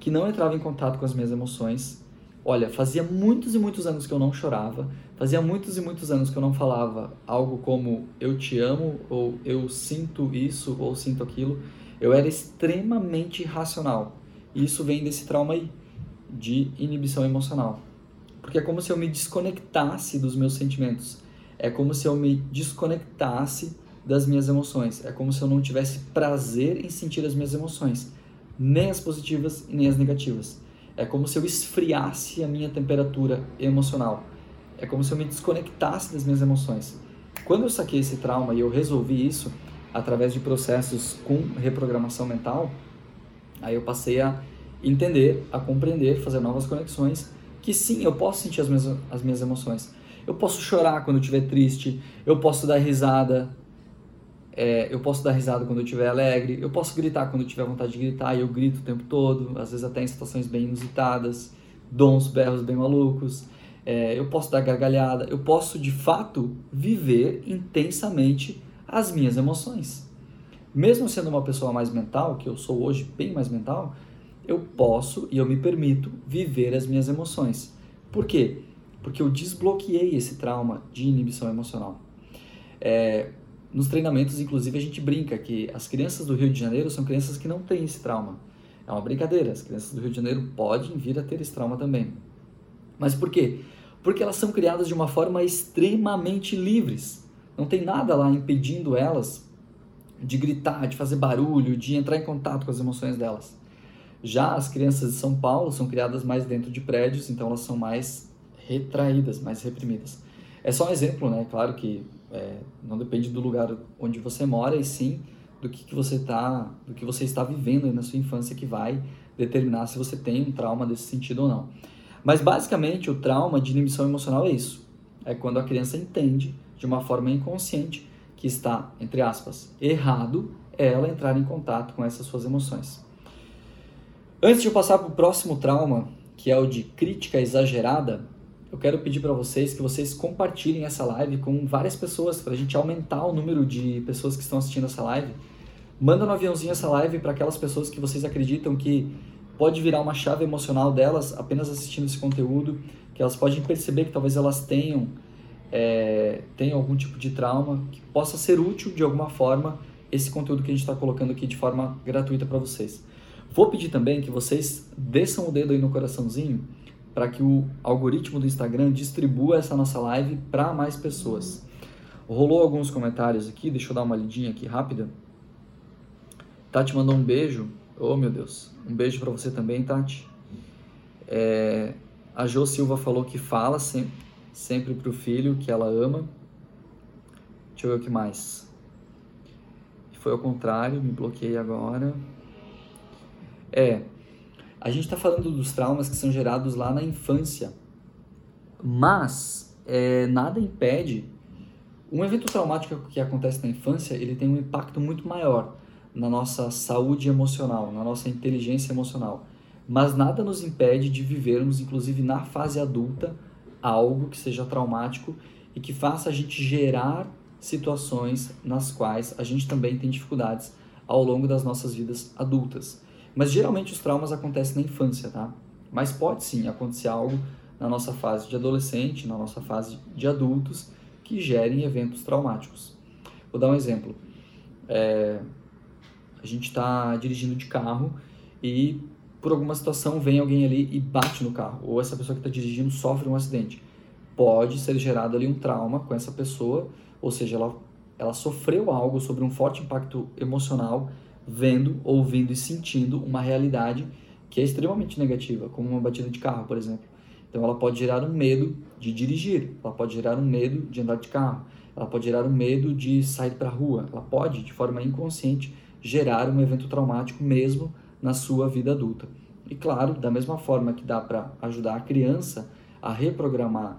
que não entrava em contato com as minhas emoções. Olha, fazia muitos e muitos anos que eu não chorava, fazia muitos e muitos anos que eu não falava algo como eu te amo, ou eu sinto isso, ou sinto aquilo. Eu era extremamente irracional. E isso vem desse trauma aí, de inibição emocional. Porque é como se eu me desconectasse dos meus sentimentos. É como se eu me desconectasse das minhas emoções. É como se eu não tivesse prazer em sentir as minhas emoções, nem as positivas e nem as negativas. É como se eu esfriasse a minha temperatura emocional. É como se eu me desconectasse das minhas emoções. Quando eu saquei esse trauma e eu resolvi isso através de processos com reprogramação mental, aí eu passei a entender, a compreender, fazer novas conexões que sim, eu posso sentir as minhas, as minhas emoções. Eu posso chorar quando eu estiver triste, eu posso dar risada, é, eu posso dar risada quando eu estiver alegre, eu posso gritar quando eu tiver vontade de gritar e eu grito o tempo todo, às vezes até em situações bem inusitadas, dou uns berros bem malucos, é, eu posso dar gargalhada, eu posso de fato viver intensamente as minhas emoções. Mesmo sendo uma pessoa mais mental, que eu sou hoje bem mais mental, eu posso e eu me permito viver as minhas emoções. Por quê? Porque eu desbloqueei esse trauma de inibição emocional. É, nos treinamentos, inclusive, a gente brinca que as crianças do Rio de Janeiro são crianças que não têm esse trauma. É uma brincadeira, as crianças do Rio de Janeiro podem vir a ter esse trauma também. Mas por quê? Porque elas são criadas de uma forma extremamente livres. Não tem nada lá impedindo elas de gritar, de fazer barulho, de entrar em contato com as emoções delas. Já as crianças de São Paulo são criadas mais dentro de prédios, então elas são mais retraídas, mais reprimidas. É só um exemplo, né? Claro que é, não depende do lugar onde você mora e sim do que, que você tá, do que você está vivendo na sua infância que vai determinar se você tem um trauma desse sentido ou não. Mas basicamente o trauma de inibição emocional é isso. É quando a criança entende de uma forma inconsciente que está, entre aspas, errado ela entrar em contato com essas suas emoções. Antes de eu passar para o próximo trauma, que é o de crítica exagerada, eu quero pedir para vocês que vocês compartilhem essa live com várias pessoas, para a gente aumentar o número de pessoas que estão assistindo essa live. Manda no aviãozinho essa live para aquelas pessoas que vocês acreditam que pode virar uma chave emocional delas apenas assistindo esse conteúdo, que elas podem perceber que talvez elas tenham, é, tenham algum tipo de trauma, que possa ser útil de alguma forma esse conteúdo que a gente está colocando aqui de forma gratuita para vocês. Vou pedir também que vocês desçam o dedo aí no coraçãozinho para que o algoritmo do Instagram distribua essa nossa live para mais pessoas. Rolou alguns comentários aqui, deixa eu dar uma lidinha aqui rápida. Tati mandou um beijo. Oh, meu Deus. Um beijo para você também, Tati. É, a Jo Silva falou que fala sempre, sempre pro filho que ela ama. Deixa eu ver o que mais. Foi ao contrário, me bloqueei agora. É, a gente está falando dos traumas que são gerados lá na infância, mas é, nada impede. Um evento traumático que acontece na infância, ele tem um impacto muito maior na nossa saúde emocional, na nossa inteligência emocional. Mas nada nos impede de vivermos, inclusive na fase adulta, algo que seja traumático e que faça a gente gerar situações nas quais a gente também tem dificuldades ao longo das nossas vidas adultas. Mas geralmente os traumas acontecem na infância, tá? Mas pode sim acontecer algo na nossa fase de adolescente, na nossa fase de adultos, que gerem eventos traumáticos. Vou dar um exemplo. É, a gente está dirigindo de carro e por alguma situação vem alguém ali e bate no carro, ou essa pessoa que está dirigindo sofre um acidente. Pode ser gerado ali um trauma com essa pessoa, ou seja, ela, ela sofreu algo sobre um forte impacto emocional vendo, ouvindo e sentindo uma realidade que é extremamente negativa, como uma batida de carro, por exemplo. Então ela pode gerar um medo de dirigir, ela pode gerar um medo de andar de carro, ela pode gerar um medo de sair para a rua, ela pode, de forma inconsciente, gerar um evento traumático mesmo na sua vida adulta. E claro, da mesma forma que dá para ajudar a criança a reprogramar,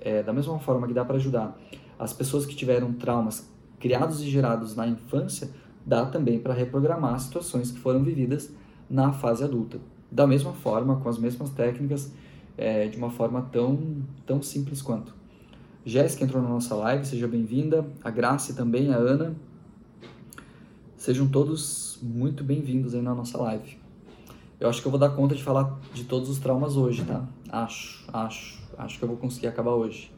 é, da mesma forma que dá para ajudar as pessoas que tiveram traumas criados e gerados na infância, dá também para reprogramar situações que foram vividas na fase adulta. Da mesma forma, com as mesmas técnicas, é, de uma forma tão, tão simples quanto. Jéssica entrou na nossa live, seja bem-vinda. A Graça também, a Ana. Sejam todos muito bem-vindos aí na nossa live. Eu acho que eu vou dar conta de falar de todos os traumas hoje, tá? Acho, acho, acho que eu vou conseguir acabar hoje.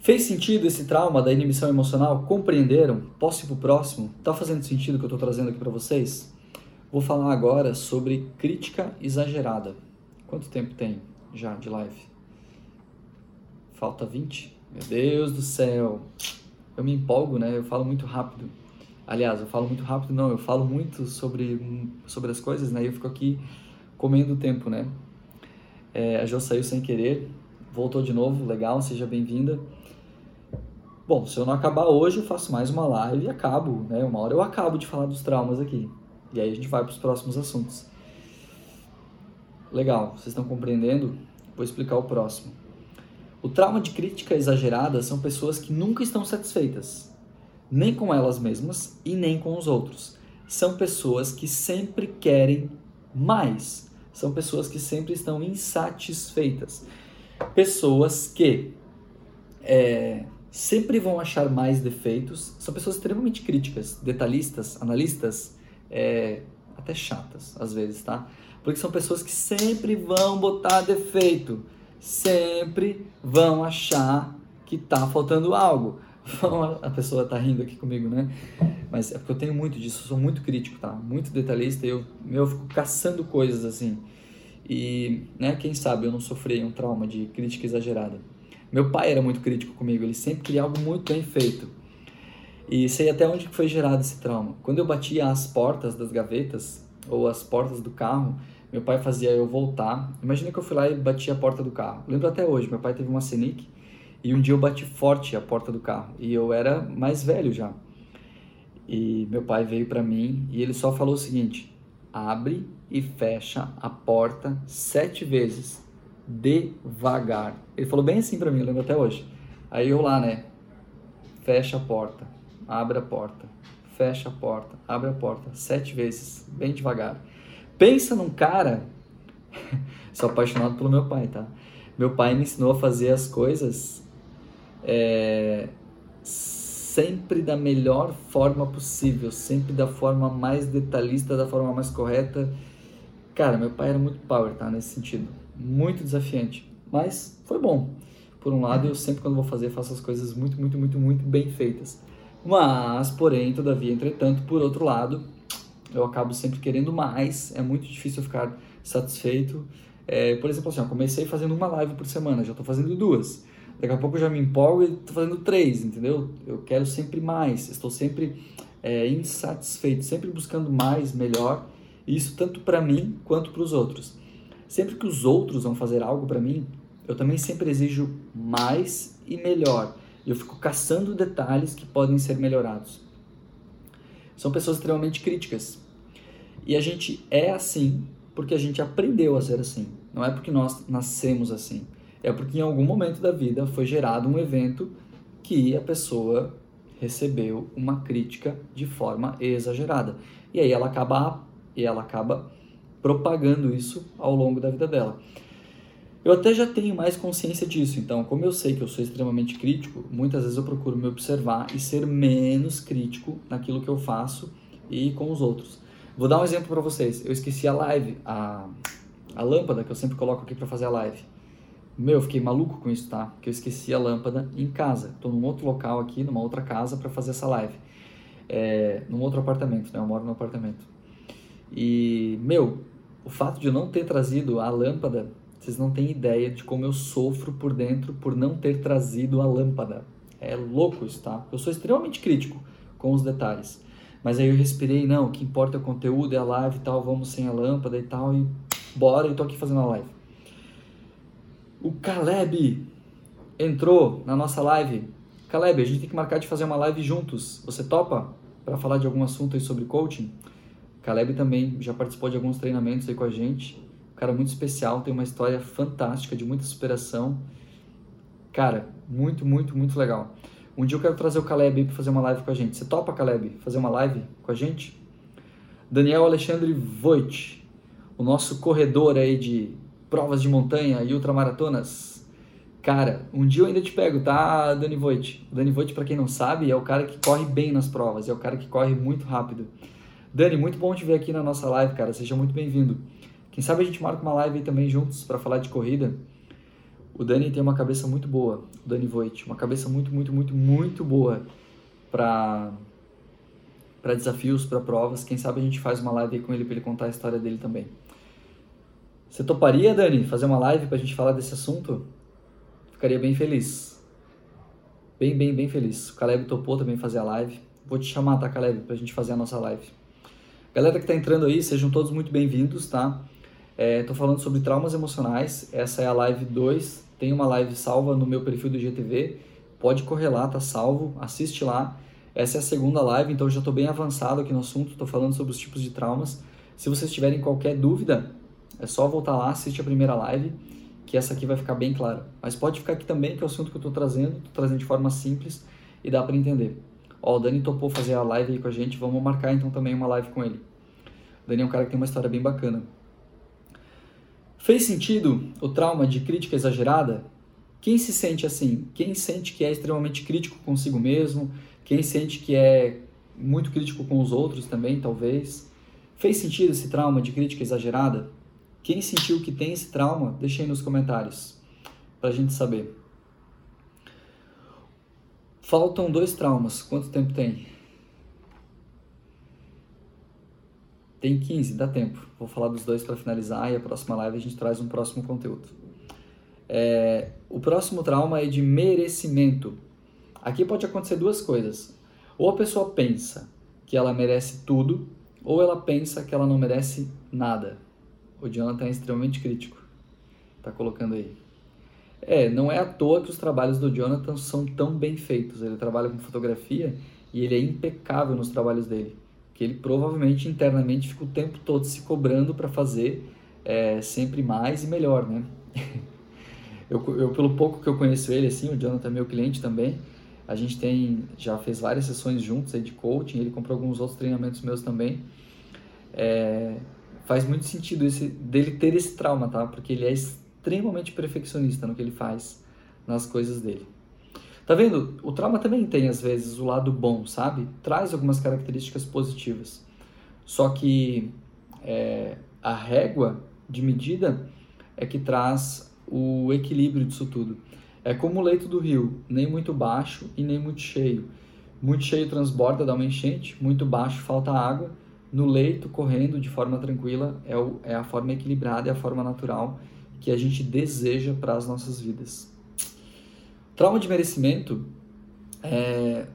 Fez sentido esse trauma da inibição emocional? Compreenderam? Posso ir pro próximo? Tá fazendo sentido o que eu tô trazendo aqui para vocês? Vou falar agora sobre crítica exagerada. Quanto tempo tem já de live? Falta 20? Meu Deus do céu! Eu me empolgo, né? Eu falo muito rápido. Aliás, eu falo muito rápido, não, eu falo muito sobre, sobre as coisas, né? E eu fico aqui comendo o tempo, né? É, a Jo saiu sem querer, voltou de novo, legal, seja bem-vinda. Bom, se eu não acabar hoje, eu faço mais uma live e acabo, né? Uma hora eu acabo de falar dos traumas aqui. E aí a gente vai para os próximos assuntos. Legal, vocês estão compreendendo? Vou explicar o próximo. O trauma de crítica exagerada são pessoas que nunca estão satisfeitas, nem com elas mesmas e nem com os outros. São pessoas que sempre querem mais. São pessoas que sempre estão insatisfeitas. Pessoas que é, sempre vão achar mais defeitos. São pessoas extremamente críticas, detalhistas, analistas, é, até chatas às vezes, tá? Porque são pessoas que sempre vão botar defeito, sempre vão achar que tá faltando algo. A pessoa tá rindo aqui comigo, né? Mas é porque eu tenho muito disso, sou muito crítico, tá? Muito detalhista, eu, eu fico caçando coisas assim. E, né, quem sabe eu não sofri um trauma de crítica exagerada. Meu pai era muito crítico comigo, ele sempre queria algo muito bem feito. E sei até onde foi gerado esse trauma. Quando eu batia as portas das gavetas ou as portas do carro, meu pai fazia eu voltar. Imagina que eu fui lá e bati a porta do carro. Lembro até hoje, meu pai teve uma Scenic e um dia eu bati forte a porta do carro e eu era mais velho já. E meu pai veio para mim e ele só falou o seguinte: abre e fecha a porta sete vezes devagar. Ele falou bem assim para mim, eu lembro até hoje. Aí eu lá, né? Fecha a porta, abre a porta, fecha a porta, abre a porta, sete vezes, bem devagar. Pensa num cara. Sou apaixonado pelo meu pai, tá? Meu pai me ensinou a fazer as coisas é, sempre da melhor forma possível, sempre da forma mais detalhista, da forma mais correta. Cara, meu pai era muito power, tá? Nesse sentido. Muito desafiante. Mas foi bom. Por um lado, eu sempre quando vou fazer, faço as coisas muito, muito, muito, muito bem feitas. Mas, porém, todavia, entretanto, por outro lado, eu acabo sempre querendo mais. É muito difícil ficar satisfeito. É, por exemplo, assim, eu comecei fazendo uma live por semana, já estou fazendo duas. Daqui a pouco eu já me empolgo e estou fazendo três, entendeu? Eu quero sempre mais. Estou sempre é, insatisfeito, sempre buscando mais, melhor. Isso tanto para mim quanto para os outros. Sempre que os outros vão fazer algo para mim, eu também sempre exijo mais e melhor. Eu fico caçando detalhes que podem ser melhorados. São pessoas extremamente críticas. E a gente é assim porque a gente aprendeu a ser assim. Não é porque nós nascemos assim. É porque em algum momento da vida foi gerado um evento que a pessoa recebeu uma crítica de forma exagerada. E aí ela acaba, e ela acaba propagando isso ao longo da vida dela. Eu até já tenho mais consciência disso, então, como eu sei que eu sou extremamente crítico, muitas vezes eu procuro me observar e ser menos crítico naquilo que eu faço e com os outros. Vou dar um exemplo para vocês. Eu esqueci a live, a, a lâmpada que eu sempre coloco aqui para fazer a live. Meu, eu fiquei maluco com isso, tá? Porque eu esqueci a lâmpada em casa. Estou num outro local aqui, numa outra casa para fazer essa live. É, num outro apartamento, né? Eu moro no apartamento. E, meu, o fato de eu não ter trazido a lâmpada vocês não têm ideia de como eu sofro por dentro por não ter trazido a lâmpada. É louco isso, tá? Eu sou extremamente crítico com os detalhes. Mas aí eu respirei, não, o que importa é o conteúdo, é a live e tal, vamos sem a lâmpada e tal, e bora, e tô aqui fazendo a live. O Caleb entrou na nossa live. Caleb, a gente tem que marcar de fazer uma live juntos. Você topa para falar de algum assunto aí sobre coaching? Caleb também já participou de alguns treinamentos aí com a gente cara muito especial, tem uma história fantástica de muita superação. Cara, muito, muito, muito legal. Um dia eu quero trazer o Caleb para fazer uma live com a gente. Você topa, Caleb, fazer uma live com a gente? Daniel Alexandre Voit, o nosso corredor aí de provas de montanha e ultramaratonas. Cara, um dia eu ainda te pego, tá, Dani Voit? Dani Voit, para quem não sabe, é o cara que corre bem nas provas, é o cara que corre muito rápido. Dani, muito bom te ver aqui na nossa live, cara. Seja muito bem-vindo. Quem sabe a gente marca uma live aí também juntos para falar de corrida. O Dani tem uma cabeça muito boa, o Dani Voit, uma cabeça muito, muito, muito, muito boa para para desafios, para provas. Quem sabe a gente faz uma live aí com ele para ele contar a história dele também. Você toparia, Dani, fazer uma live para a gente falar desse assunto? Ficaria bem feliz. Bem, bem, bem feliz. O Caleb topou também fazer a live. Vou te chamar, tá, Caleb, para a gente fazer a nossa live. Galera que está entrando aí, sejam todos muito bem-vindos, tá? É, falando sobre traumas emocionais. Essa é a live 2. Tem uma live salva no meu perfil do GTV. Pode correr lá, tá salvo. Assiste lá. Essa é a segunda live, então já estou bem avançado aqui no assunto. Estou falando sobre os tipos de traumas. Se vocês tiverem qualquer dúvida, é só voltar lá, assistir a primeira live, que essa aqui vai ficar bem clara. Mas pode ficar aqui também, que é o assunto que eu estou trazendo. Estou trazendo de forma simples e dá para entender. Ó, o Dani topou fazer a live aí com a gente. Vamos marcar então também uma live com ele. O Dani é um cara que tem uma história bem bacana. Fez sentido o trauma de crítica exagerada? Quem se sente assim? Quem sente que é extremamente crítico consigo mesmo? Quem sente que é muito crítico com os outros também, talvez? Fez sentido esse trauma de crítica exagerada? Quem sentiu que tem esse trauma, deixe aí nos comentários para a gente saber. Faltam dois traumas. Quanto tempo tem? Tem 15, dá tempo. Vou falar dos dois para finalizar e a próxima live a gente traz um próximo conteúdo. É, o próximo trauma é de merecimento. Aqui pode acontecer duas coisas. Ou a pessoa pensa que ela merece tudo, ou ela pensa que ela não merece nada. O Jonathan é extremamente crítico. Tá colocando aí. É, não é à toa que os trabalhos do Jonathan são tão bem feitos. Ele trabalha com fotografia e ele é impecável nos trabalhos dele que ele provavelmente internamente fica o tempo todo se cobrando para fazer é, sempre mais e melhor, né? eu, eu, pelo pouco que eu conheço ele, assim, o Jonathan é meu cliente também, a gente tem, já fez várias sessões juntos aí de coaching, ele comprou alguns outros treinamentos meus também. É, faz muito sentido esse, dele ter esse trauma, tá? Porque ele é extremamente perfeccionista no que ele faz nas coisas dele. Tá vendo? O trauma também tem, às vezes, o lado bom, sabe? Traz algumas características positivas. Só que é, a régua de medida é que traz o equilíbrio disso tudo. É como o leito do rio, nem muito baixo e nem muito cheio. Muito cheio transborda, dá uma enchente, muito baixo falta água. No leito, correndo de forma tranquila, é, o, é a forma equilibrada, é a forma natural que a gente deseja para as nossas vidas. Trauma de merecimento é,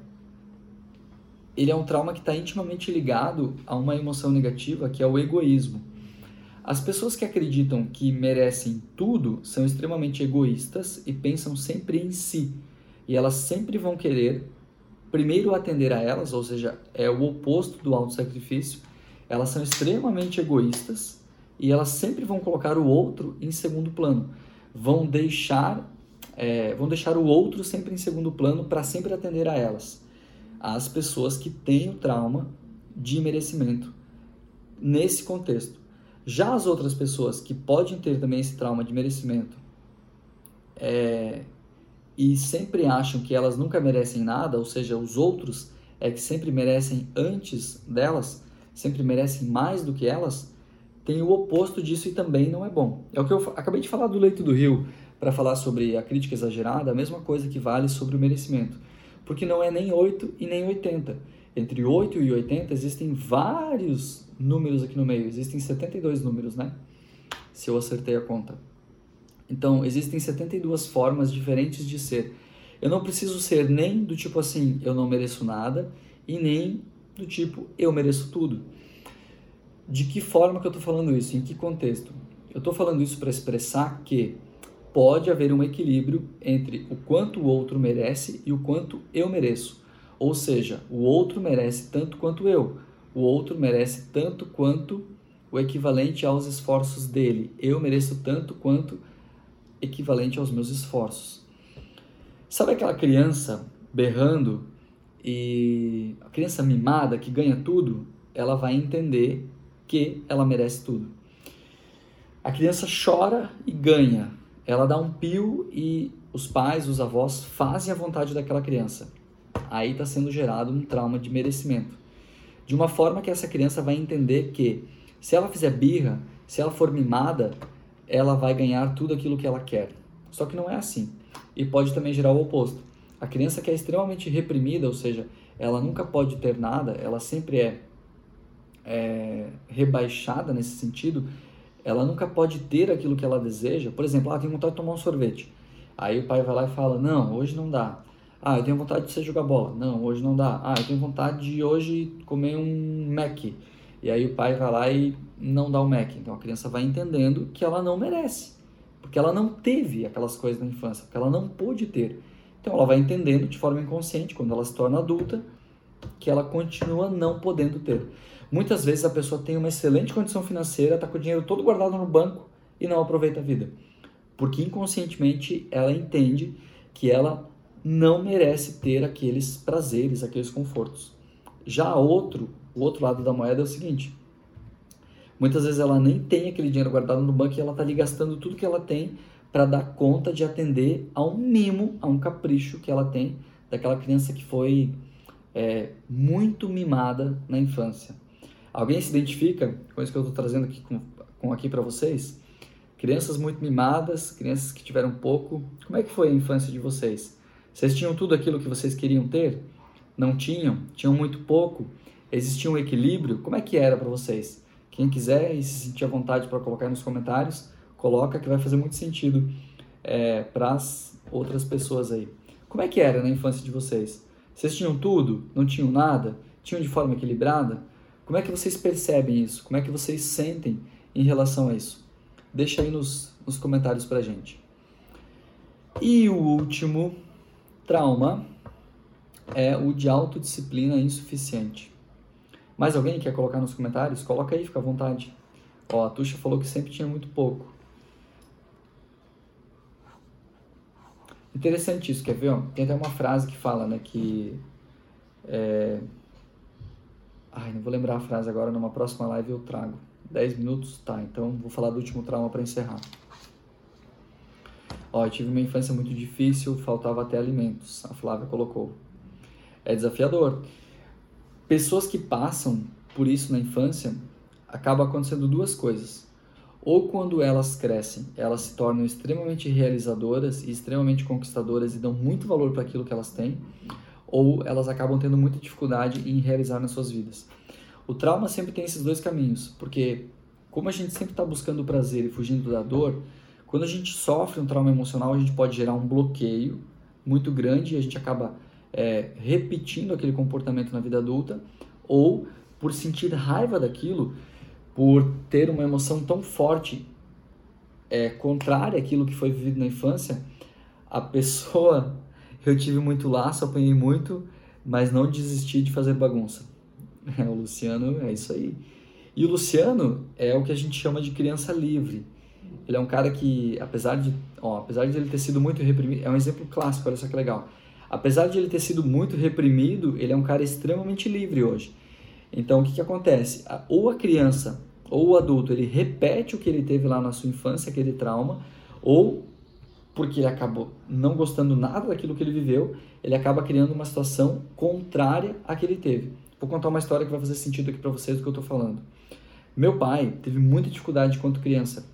ele é um trauma que está intimamente ligado a uma emoção negativa que é o egoísmo. As pessoas que acreditam que merecem tudo são extremamente egoístas e pensam sempre em si. E elas sempre vão querer primeiro atender a elas, ou seja, é o oposto do auto-sacrifício. Elas são extremamente egoístas e elas sempre vão colocar o outro em segundo plano. Vão deixar, é, vão deixar o outro sempre em segundo plano para sempre atender a elas. As pessoas que têm o trauma de merecimento nesse contexto. Já as outras pessoas que podem ter também esse trauma de merecimento é, e sempre acham que elas nunca merecem nada, ou seja, os outros é que sempre merecem antes delas, sempre merecem mais do que elas, tem o oposto disso e também não é bom. É o que eu acabei de falar do leito do rio para falar sobre a crítica exagerada, a mesma coisa que vale sobre o merecimento. Porque não é nem 8 e nem 80. Entre 8 e 80 existem vários números aqui no meio. Existem 72 números, né? Se eu acertei a conta. Então, existem 72 formas diferentes de ser. Eu não preciso ser nem do tipo assim, eu não mereço nada, e nem do tipo, eu mereço tudo. De que forma que eu estou falando isso? Em que contexto? Eu estou falando isso para expressar que pode haver um equilíbrio entre o quanto o outro merece e o quanto eu mereço. Ou seja, o outro merece tanto quanto eu, o outro merece tanto quanto o equivalente aos esforços dele. Eu mereço tanto quanto equivalente aos meus esforços. Sabe aquela criança berrando e a criança mimada que ganha tudo, ela vai entender que ela merece tudo. A criança chora e ganha. Ela dá um pio e os pais, os avós fazem a vontade daquela criança. Aí está sendo gerado um trauma de merecimento de uma forma que essa criança vai entender que se ela fizer birra, se ela for mimada, ela vai ganhar tudo aquilo que ela quer. Só que não é assim. E pode também gerar o oposto. A criança que é extremamente reprimida, ou seja, ela nunca pode ter nada, ela sempre é, é rebaixada nesse sentido, ela nunca pode ter aquilo que ela deseja. Por exemplo, ah, tem vontade de tomar um sorvete. Aí o pai vai lá e fala: Não, hoje não dá. Ah, eu tenho vontade de você jogar bola. Não, hoje não dá. Ah, eu tenho vontade de hoje comer um Mac. E aí o pai vai lá e não dá o Mac. Então a criança vai entendendo que ela não merece. Porque ela não teve aquelas coisas na infância, porque ela não pôde ter. Então ela vai entendendo de forma inconsciente, quando ela se torna adulta, que ela continua não podendo ter. Muitas vezes a pessoa tem uma excelente condição financeira, está com o dinheiro todo guardado no banco e não aproveita a vida. Porque inconscientemente ela entende que ela não merece ter aqueles prazeres, aqueles confortos. Já outro, o outro lado da moeda é o seguinte: muitas vezes ela nem tem aquele dinheiro guardado no banco e ela está ali gastando tudo que ela tem para dar conta de atender a um mimo, a um capricho que ela tem daquela criança que foi é, muito mimada na infância. Alguém se identifica com isso que eu estou trazendo aqui, com, com aqui para vocês? Crianças muito mimadas, crianças que tiveram pouco. Como é que foi a infância de vocês? Vocês tinham tudo aquilo que vocês queriam ter? Não tinham? Tinham muito pouco? Existia um equilíbrio? Como é que era para vocês? Quem quiser e se sentir à vontade para colocar nos comentários, coloca que vai fazer muito sentido é, para as outras pessoas aí. Como é que era na infância de vocês? Vocês tinham tudo? Não tinham nada? Tinham de forma equilibrada? Como é que vocês percebem isso? Como é que vocês sentem em relação a isso? Deixa aí nos, nos comentários pra gente. E o último Trauma é o de autodisciplina insuficiente. Mais alguém quer colocar nos comentários? Coloca aí, fica à vontade. Ó, a Tuxa falou que sempre tinha muito pouco. Interessante isso, quer ver? Ó? Tem até uma frase que fala, né, que... É... Ai, não vou lembrar a frase agora, numa próxima live eu trago. 10 minutos? Tá, então vou falar do último trauma para encerrar. Ó, eu tive uma infância muito difícil, faltava até alimentos, a Flávia colocou. É desafiador. Pessoas que passam por isso na infância, acaba acontecendo duas coisas. Ou quando elas crescem, elas se tornam extremamente realizadoras e extremamente conquistadoras e dão muito valor para aquilo que elas têm, ou elas acabam tendo muita dificuldade em realizar nas suas vidas. O trauma sempre tem esses dois caminhos, porque como a gente sempre está buscando o prazer e fugindo da dor, quando a gente sofre um trauma emocional, a gente pode gerar um bloqueio muito grande e a gente acaba é, repetindo aquele comportamento na vida adulta, ou por sentir raiva daquilo, por ter uma emoção tão forte, é, contrária àquilo que foi vivido na infância, a pessoa, eu tive muito laço, apanhei muito, mas não desisti de fazer bagunça. É, o Luciano é isso aí. E o Luciano é o que a gente chama de criança livre. Ele é um cara que, apesar de, ó, apesar de ele ter sido muito reprimido, é um exemplo clássico, olha só que legal. Apesar de ele ter sido muito reprimido, ele é um cara extremamente livre hoje. Então, o que, que acontece? Ou a criança ou o adulto ele repete o que ele teve lá na sua infância, aquele trauma, ou porque ele acabou não gostando nada daquilo que ele viveu, ele acaba criando uma situação contrária à que ele teve. Vou contar uma história que vai fazer sentido aqui para vocês do que eu estou falando. Meu pai teve muita dificuldade quando criança.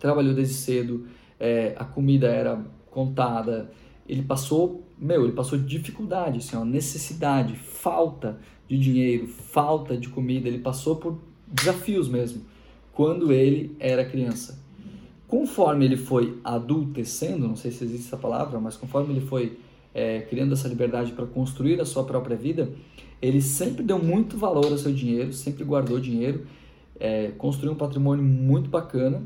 Trabalhou desde cedo, é, a comida era contada, ele passou, meu, ele passou dificuldade, assim, ó, necessidade, falta de dinheiro, falta de comida, ele passou por desafios mesmo quando ele era criança. Conforme ele foi adultecendo, não sei se existe essa palavra, mas conforme ele foi é, criando essa liberdade para construir a sua própria vida, ele sempre deu muito valor ao seu dinheiro, sempre guardou dinheiro, é, construiu um patrimônio muito bacana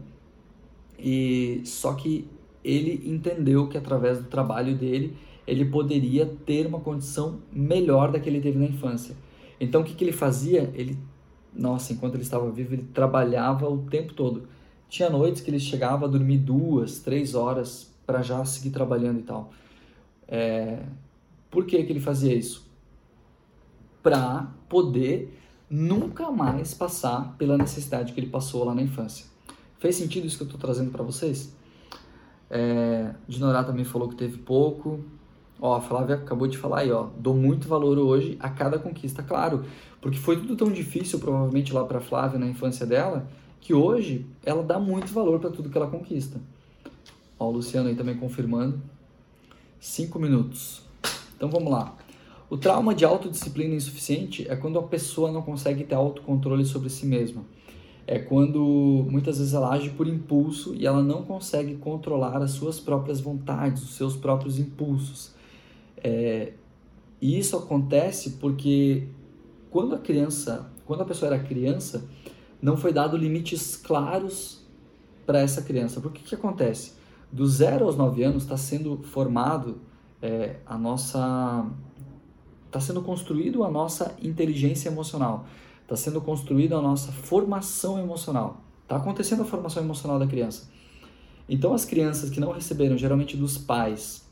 e só que ele entendeu que através do trabalho dele ele poderia ter uma condição melhor da que ele teve na infância. Então o que, que ele fazia? Ele, nossa, enquanto ele estava vivo, ele trabalhava o tempo todo. Tinha noites que ele chegava a dormir duas, três horas para já seguir trabalhando e tal. É... Por que, que ele fazia isso? Para poder nunca mais passar pela necessidade que ele passou lá na infância. Fez sentido isso que eu estou trazendo para vocês? É, Dinorá também falou que teve pouco. Ó, a Flávia acabou de falar aí, ó. Dou muito valor hoje a cada conquista, claro. Porque foi tudo tão difícil, provavelmente, lá para Flávia na infância dela, que hoje ela dá muito valor para tudo que ela conquista. Ó, o Luciano aí também confirmando. Cinco minutos. Então vamos lá. O trauma de autodisciplina insuficiente é quando a pessoa não consegue ter autocontrole sobre si mesma é quando muitas vezes ela age por impulso e ela não consegue controlar as suas próprias vontades, os seus próprios impulsos. É, e isso acontece porque quando a criança, quando a pessoa era criança, não foi dado limites claros para essa criança. Por que que acontece? Do zero aos nove anos está sendo formado é, a nossa, está sendo construído a nossa inteligência emocional está sendo construída a nossa formação emocional. Está acontecendo a formação emocional da criança. Então, as crianças que não receberam, geralmente dos pais,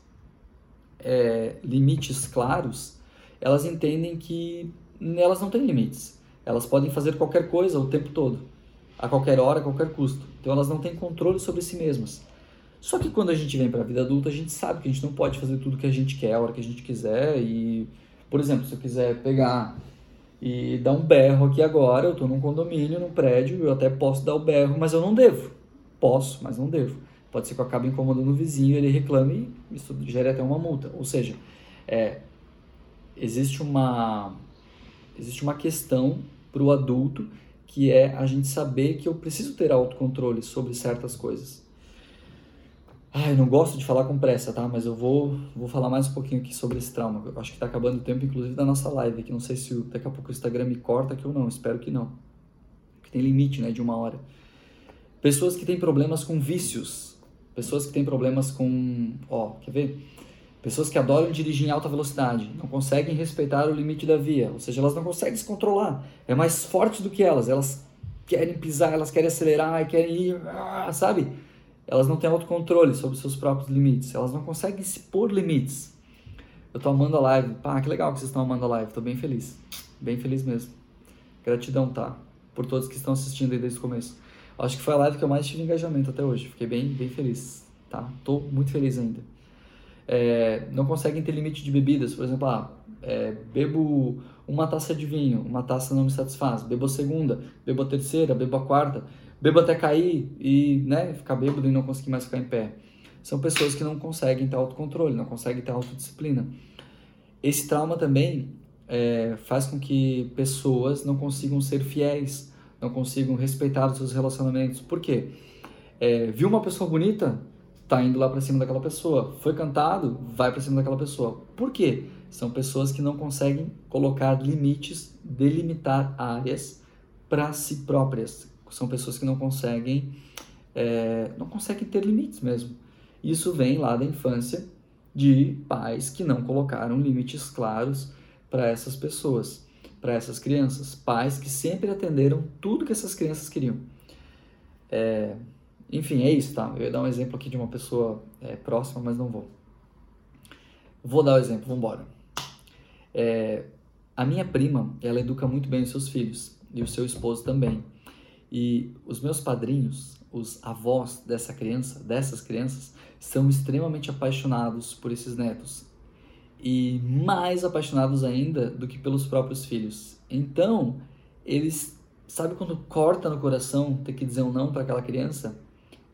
é, limites claros, elas entendem que elas não têm limites. Elas podem fazer qualquer coisa o tempo todo, a qualquer hora, a qualquer custo. Então, elas não têm controle sobre si mesmas. Só que quando a gente vem para a vida adulta, a gente sabe que a gente não pode fazer tudo que a gente quer, a hora que a gente quiser. E, por exemplo, se eu quiser pegar e dar um berro aqui agora, eu estou num condomínio, num prédio, eu até posso dar o berro, mas eu não devo. Posso, mas não devo. Pode ser que eu acabe incomodando o vizinho, ele reclame e isso gere até uma multa. Ou seja, é, existe uma existe uma questão para o adulto que é a gente saber que eu preciso ter autocontrole sobre certas coisas. Ai, não gosto de falar com pressa, tá? Mas eu vou, vou falar mais um pouquinho aqui sobre esse trauma. Eu acho que tá acabando o tempo, inclusive, da nossa live aqui. Não sei se daqui a pouco o Instagram me corta aqui ou não. Espero que não. Porque tem limite, né? De uma hora. Pessoas que têm problemas com vícios. Pessoas que têm problemas com... Ó, quer ver? Pessoas que adoram dirigir em alta velocidade. Não conseguem respeitar o limite da via. Ou seja, elas não conseguem se controlar. É mais forte do que elas. Elas querem pisar, elas querem acelerar, querem ir... Ah, sabe? elas não têm autocontrole sobre seus próprios limites, elas não conseguem se pôr limites. Eu tô amando a live. Pá, que legal que vocês estão amando a live, tô bem feliz. Bem feliz mesmo. Gratidão, tá? por todos que estão assistindo aí desde o começo. Acho que foi a live que eu mais tive engajamento até hoje. Fiquei bem, bem feliz, tá? Tô muito feliz ainda. É, não conseguem ter limite de bebidas, por exemplo, ah, é, bebo uma taça de vinho, uma taça não me satisfaz, bebo a segunda, bebo a terceira, bebo a quarta, bebo até cair e né, ficar bêbado e não conseguir mais ficar em pé. São pessoas que não conseguem ter autocontrole, não conseguem ter autodisciplina. Esse trauma também é, faz com que pessoas não consigam ser fiéis, não consigam respeitar os seus relacionamentos. Por quê? É, viu uma pessoa bonita, tá indo lá para cima daquela pessoa. Foi cantado, vai para cima daquela pessoa. Por quê? São pessoas que não conseguem colocar limites, delimitar áreas para si próprias. São pessoas que não conseguem, é, não conseguem ter limites mesmo. Isso vem lá da infância de pais que não colocaram limites claros para essas pessoas, para essas crianças. Pais que sempre atenderam tudo que essas crianças queriam. É, enfim, é isso, tá? Eu ia dar um exemplo aqui de uma pessoa é, próxima, mas não vou. Vou dar o um exemplo, vamos embora. É, a minha prima, ela educa muito bem os seus filhos e o seu esposo também. E os meus padrinhos, os avós dessa criança, dessas crianças, são extremamente apaixonados por esses netos e mais apaixonados ainda do que pelos próprios filhos. Então, eles, sabe quando corta no coração ter que dizer um não para aquela criança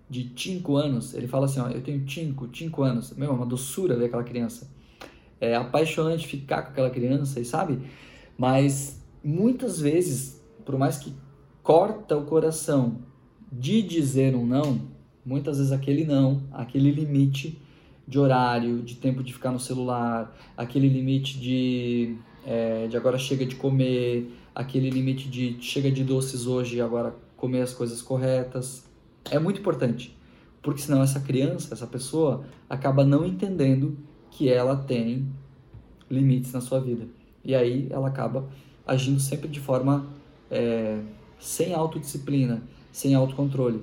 de 5 anos? Ele fala assim: Ó, eu tenho 5, 5 anos. Meu, é uma doçura ver aquela criança. É apaixonante ficar com aquela criança, e sabe? Mas muitas vezes, por mais que corta o coração de dizer um não, muitas vezes aquele não, aquele limite de horário, de tempo de ficar no celular, aquele limite de, é, de agora chega de comer, aquele limite de chega de doces hoje e agora comer as coisas corretas. É muito importante, porque senão essa criança, essa pessoa, acaba não entendendo que ela tem limites na sua vida. E aí ela acaba agindo sempre de forma é, sem autodisciplina, sem autocontrole.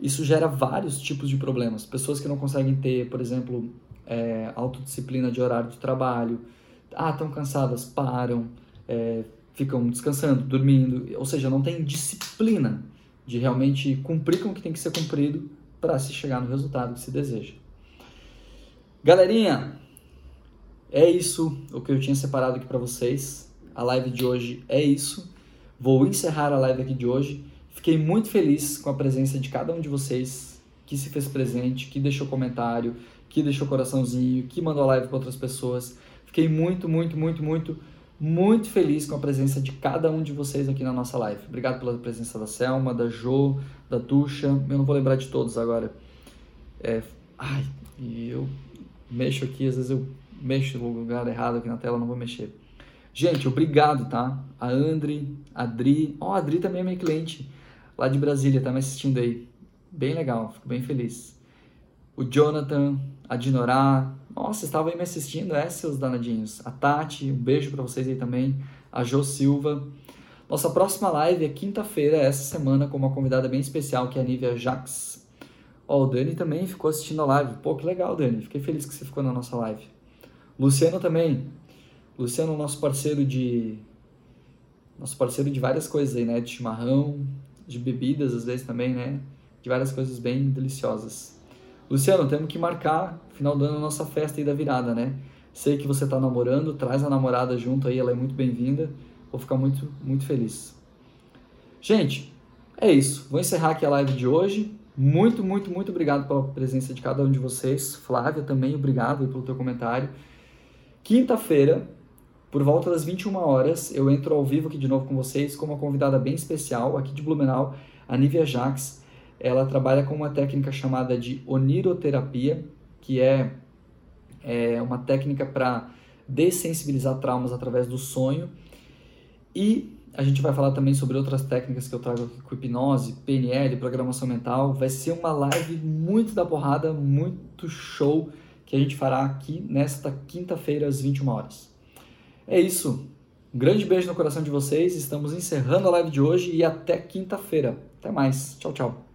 Isso gera vários tipos de problemas. Pessoas que não conseguem ter, por exemplo, é, autodisciplina de horário de trabalho, ah, estão cansadas, param, é, ficam descansando, dormindo, ou seja, não tem disciplina de realmente cumprir com o que tem que ser cumprido para se chegar no resultado que se deseja. Galerinha, é isso o que eu tinha separado aqui para vocês. A live de hoje é isso. Vou encerrar a live aqui de hoje. Fiquei muito feliz com a presença de cada um de vocês que se fez presente, que deixou comentário, que deixou coraçãozinho, que mandou live para outras pessoas. Fiquei muito, muito, muito, muito, muito feliz com a presença de cada um de vocês aqui na nossa live. Obrigado pela presença da Selma, da Jo, da Tuxa. Eu não vou lembrar de todos agora. É, ai, eu mexo aqui, às vezes eu mexo no lugar errado aqui na tela, não vou mexer. Gente, obrigado, tá? A Andri, a Adri. Ó, oh, a Adri também é minha cliente lá de Brasília, tá me assistindo aí. Bem legal, fico bem feliz. O Jonathan, a Dinorá. Nossa, estavam aí me assistindo, é, seus danadinhos. A Tati, um beijo para vocês aí também. A Jo Silva. Nossa próxima live é quinta-feira, essa semana, com uma convidada bem especial, que é a Nívia Jax. Ó, o Dani também ficou assistindo a live. Pô, que legal, Dani. Fiquei feliz que você ficou na nossa live. Luciano também. Luciano, nosso parceiro de. Nosso parceiro de várias coisas aí, né? De chimarrão, de bebidas às vezes também, né? De várias coisas bem deliciosas. Luciano, temos que marcar final do ano a nossa festa aí da virada, né? Sei que você está namorando, traz a namorada junto aí, ela é muito bem-vinda. Vou ficar muito, muito feliz. Gente, é isso. Vou encerrar aqui a live de hoje. Muito, muito, muito obrigado pela presença de cada um de vocês. Flávia também, obrigado pelo teu comentário. Quinta-feira, por volta das 21 horas, eu entro ao vivo aqui de novo com vocês com uma convidada bem especial aqui de Blumenau, a Nívia Jax. Ela trabalha com uma técnica chamada de oniroterapia, que é, é uma técnica para dessensibilizar traumas através do sonho. E a gente vai falar também sobre outras técnicas que eu trago aqui com hipnose, PNL, programação mental. Vai ser uma live muito da porrada, muito show que a gente fará aqui nesta quinta-feira às 21 horas. É isso. Um grande beijo no coração de vocês. Estamos encerrando a live de hoje e até quinta-feira. Até mais. Tchau, tchau.